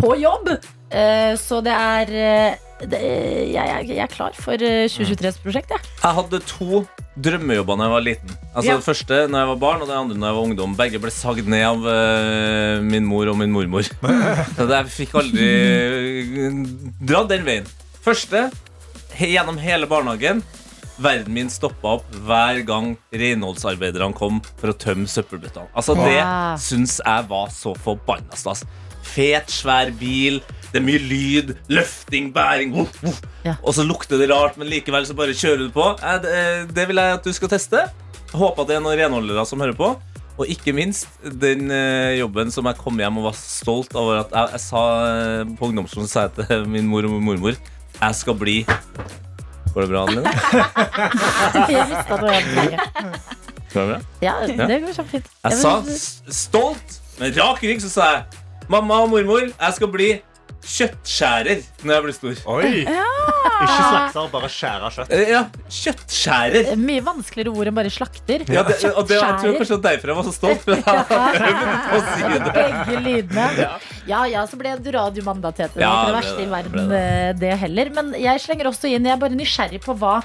på jobb. Eh, Så det er eh, det, jeg, jeg, jeg er klar for eh, 2023s prosjekt, jeg. Jeg hadde to drømmejobber da jeg var liten. Altså Ja. Det første når jeg var barn, og det andre når jeg var ungdom. Begge ble sagd ned av uh, min mor og min mormor. Så jeg fikk aldri dra dratt den veien. Første, gjennom hele barnehagen. Verden min stoppa opp hver gang renholdsarbeiderne kom for å tømme søppelbøttene. Altså Det syns jeg var så forbanna stas. Fet, svær bil. Det er mye lyd, løfting, bæring. uh, uh. Ja. Og så lukter det rart, men likevel så bare kjører du på. Eh, Det, det vil jeg at du skal teste. Håper at det er noen renholdere som hører på. Og ikke minst den eh, jobben som jeg kom hjem og var stolt over at jeg, jeg sa eh, på ungdomsskolen sa jeg til min mor og mormor jeg skal bli Går det bra, Adeline? Jeg visste at det var det. Går det bra? Ja, det går kjempefint. Jeg sa s- stolt, med rak rygg, så sa jeg Mamma og mormor, jeg skal bli kjøttskjærer når jeg blir stor. Oi! Ikke slakter, bare skjære kjøtt. Eh, Ja, kjøttskjærer. Mye vanskeligere ord enn bare slakter. Ja, det, og det, jeg tror jeg kanskje det var derfor jeg var så stolt. For jeg hadde øvd på å si det. Begge lydene. Ja ja, så ble du radiomandatet. Det Ja, ikke det det verste i ble det, verden, ble eh, det heller. Men jeg slenger også inn Jeg er bare nysgjerrig på hva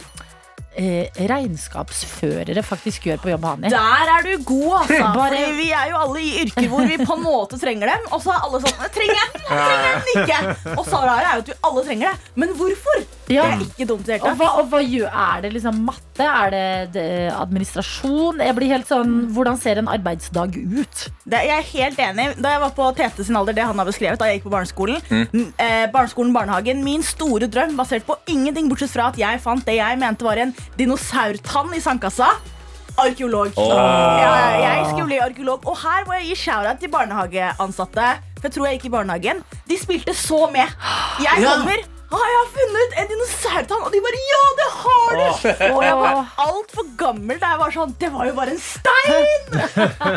eh, regnskapsførere faktisk gjør på jobb, Hani. Der er du god, altså. Bare- vi er jo alle i yrker hvor vi på en måte trenger dem. Og så er alle sånn Trenger jeg den? Trenger jeg den ikke? Og så her er jo at vi alle trenger det. Men hvorfor? Ja. Det er ikke dumt i det hele tatt. Er det liksom matte? Er det, det administrasjon? Jeg blir helt sånn Hvordan ser en arbeidsdag ut? Det, jeg er helt enig. Da jeg var på Tete sin alder, det han har beskrevet, da jeg gikk på barneskolen, Mm. eh, barneskolen, barnehagen, min store drøm basert på ingenting bortsett fra at jeg fant det jeg mente var en dinosaurtann i sandkassa. Arkeolog. Oh. Ja, jeg skulle bli arkeolog. Og her må jeg gi shout-out til barnehageansatte. For jeg tror jeg gikk i barnehagen. De spilte så med. Jeg Ja. kommer. Ah, jeg har funnet en dinosaurtann! Og de bare Ja, det har du! Og jeg var altfor gammel da jeg var sånn Det var jo bare en stein!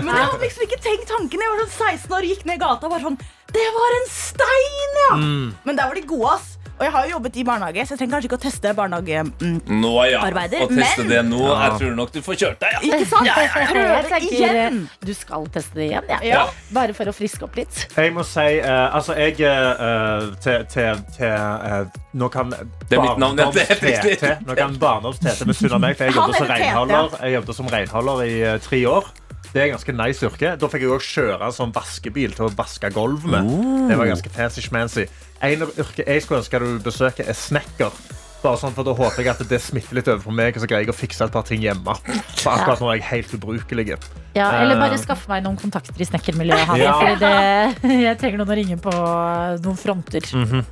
Men jeg hadde liksom ikke tenkt tanken. Jeg var sånn 16 år, gikk ned gata og var sånn Det var en stein, ja! Mm. Men der var de gode, ass. Og jeg har jo jobbet i barnehage, så jeg trenger kanskje ikke å teste barnehagearbeider. Mm. Nå ja, å teste men- det nå Jeg tror nok du får kjørt deg, ja. Ikke sant? Ja, ja, ja. Jeg tenker, igjen. Du skal teste det igjen, ja. Ja. Bare for å friske opp litt. Jeg må si uh, Altså, jeg eh, til, til, til eh, Nå kan Det er mitt navn, ja. Det Nå kan barndoms-Tete misunne meg, for jeg jobbet som renholder i eh, tre år. Det er ganske nice yrke. Da fikk jeg òg kjøre en sånn vaskebil til å vaske gulv med. Det var ganske fancy-schmancy. En yrke jeg skulle ønske du besøker, er snekker. Bare sånn, for Da håper jeg at det smitter litt over på meg, og så greier jeg å fikse et par ting hjemme. For akkurat nå er jeg helt ubrukelig. Ja, eller bare Eh, skaffe meg noen kontakter i snekkermiljøet. Ja. jeg trenger noen å ringe på noen fronter. mhm.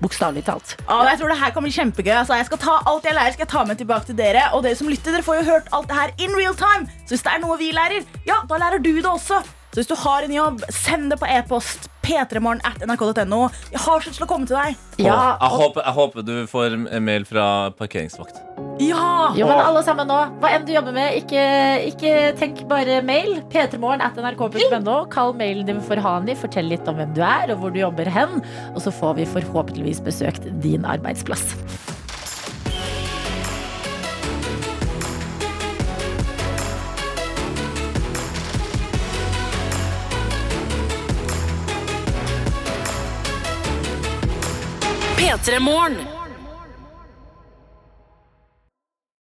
Bokstavelig talt. Ah, jeg tror det her kan bli kjempegøy. Altså, jeg skal ta Alt jeg lærer, skal jeg ta med tilbake til dere. Og dere som lytter, dere får jo hørt alt det her in real time. Så hvis det er noe vi lærer, ja, da lærer du det også. Så hvis du har en jobb, send det på e-post. P3morgen at nrk.no. Jeg har så lyst til å komme til deg. Ja, jeg, håper, jeg håper du får en mail fra parkeringsvakt. Ja! Jo, men alle sammen nå, Hva enn du jobber med, ikke, ikke tenk bare mail. p3morgen at nrk.no. Kall mailen din for Hani. Fortell litt om hvem du er, og hvor du jobber hen. Og så får vi forhåpentligvis besøkt din arbeidsplass. P3 Morgen.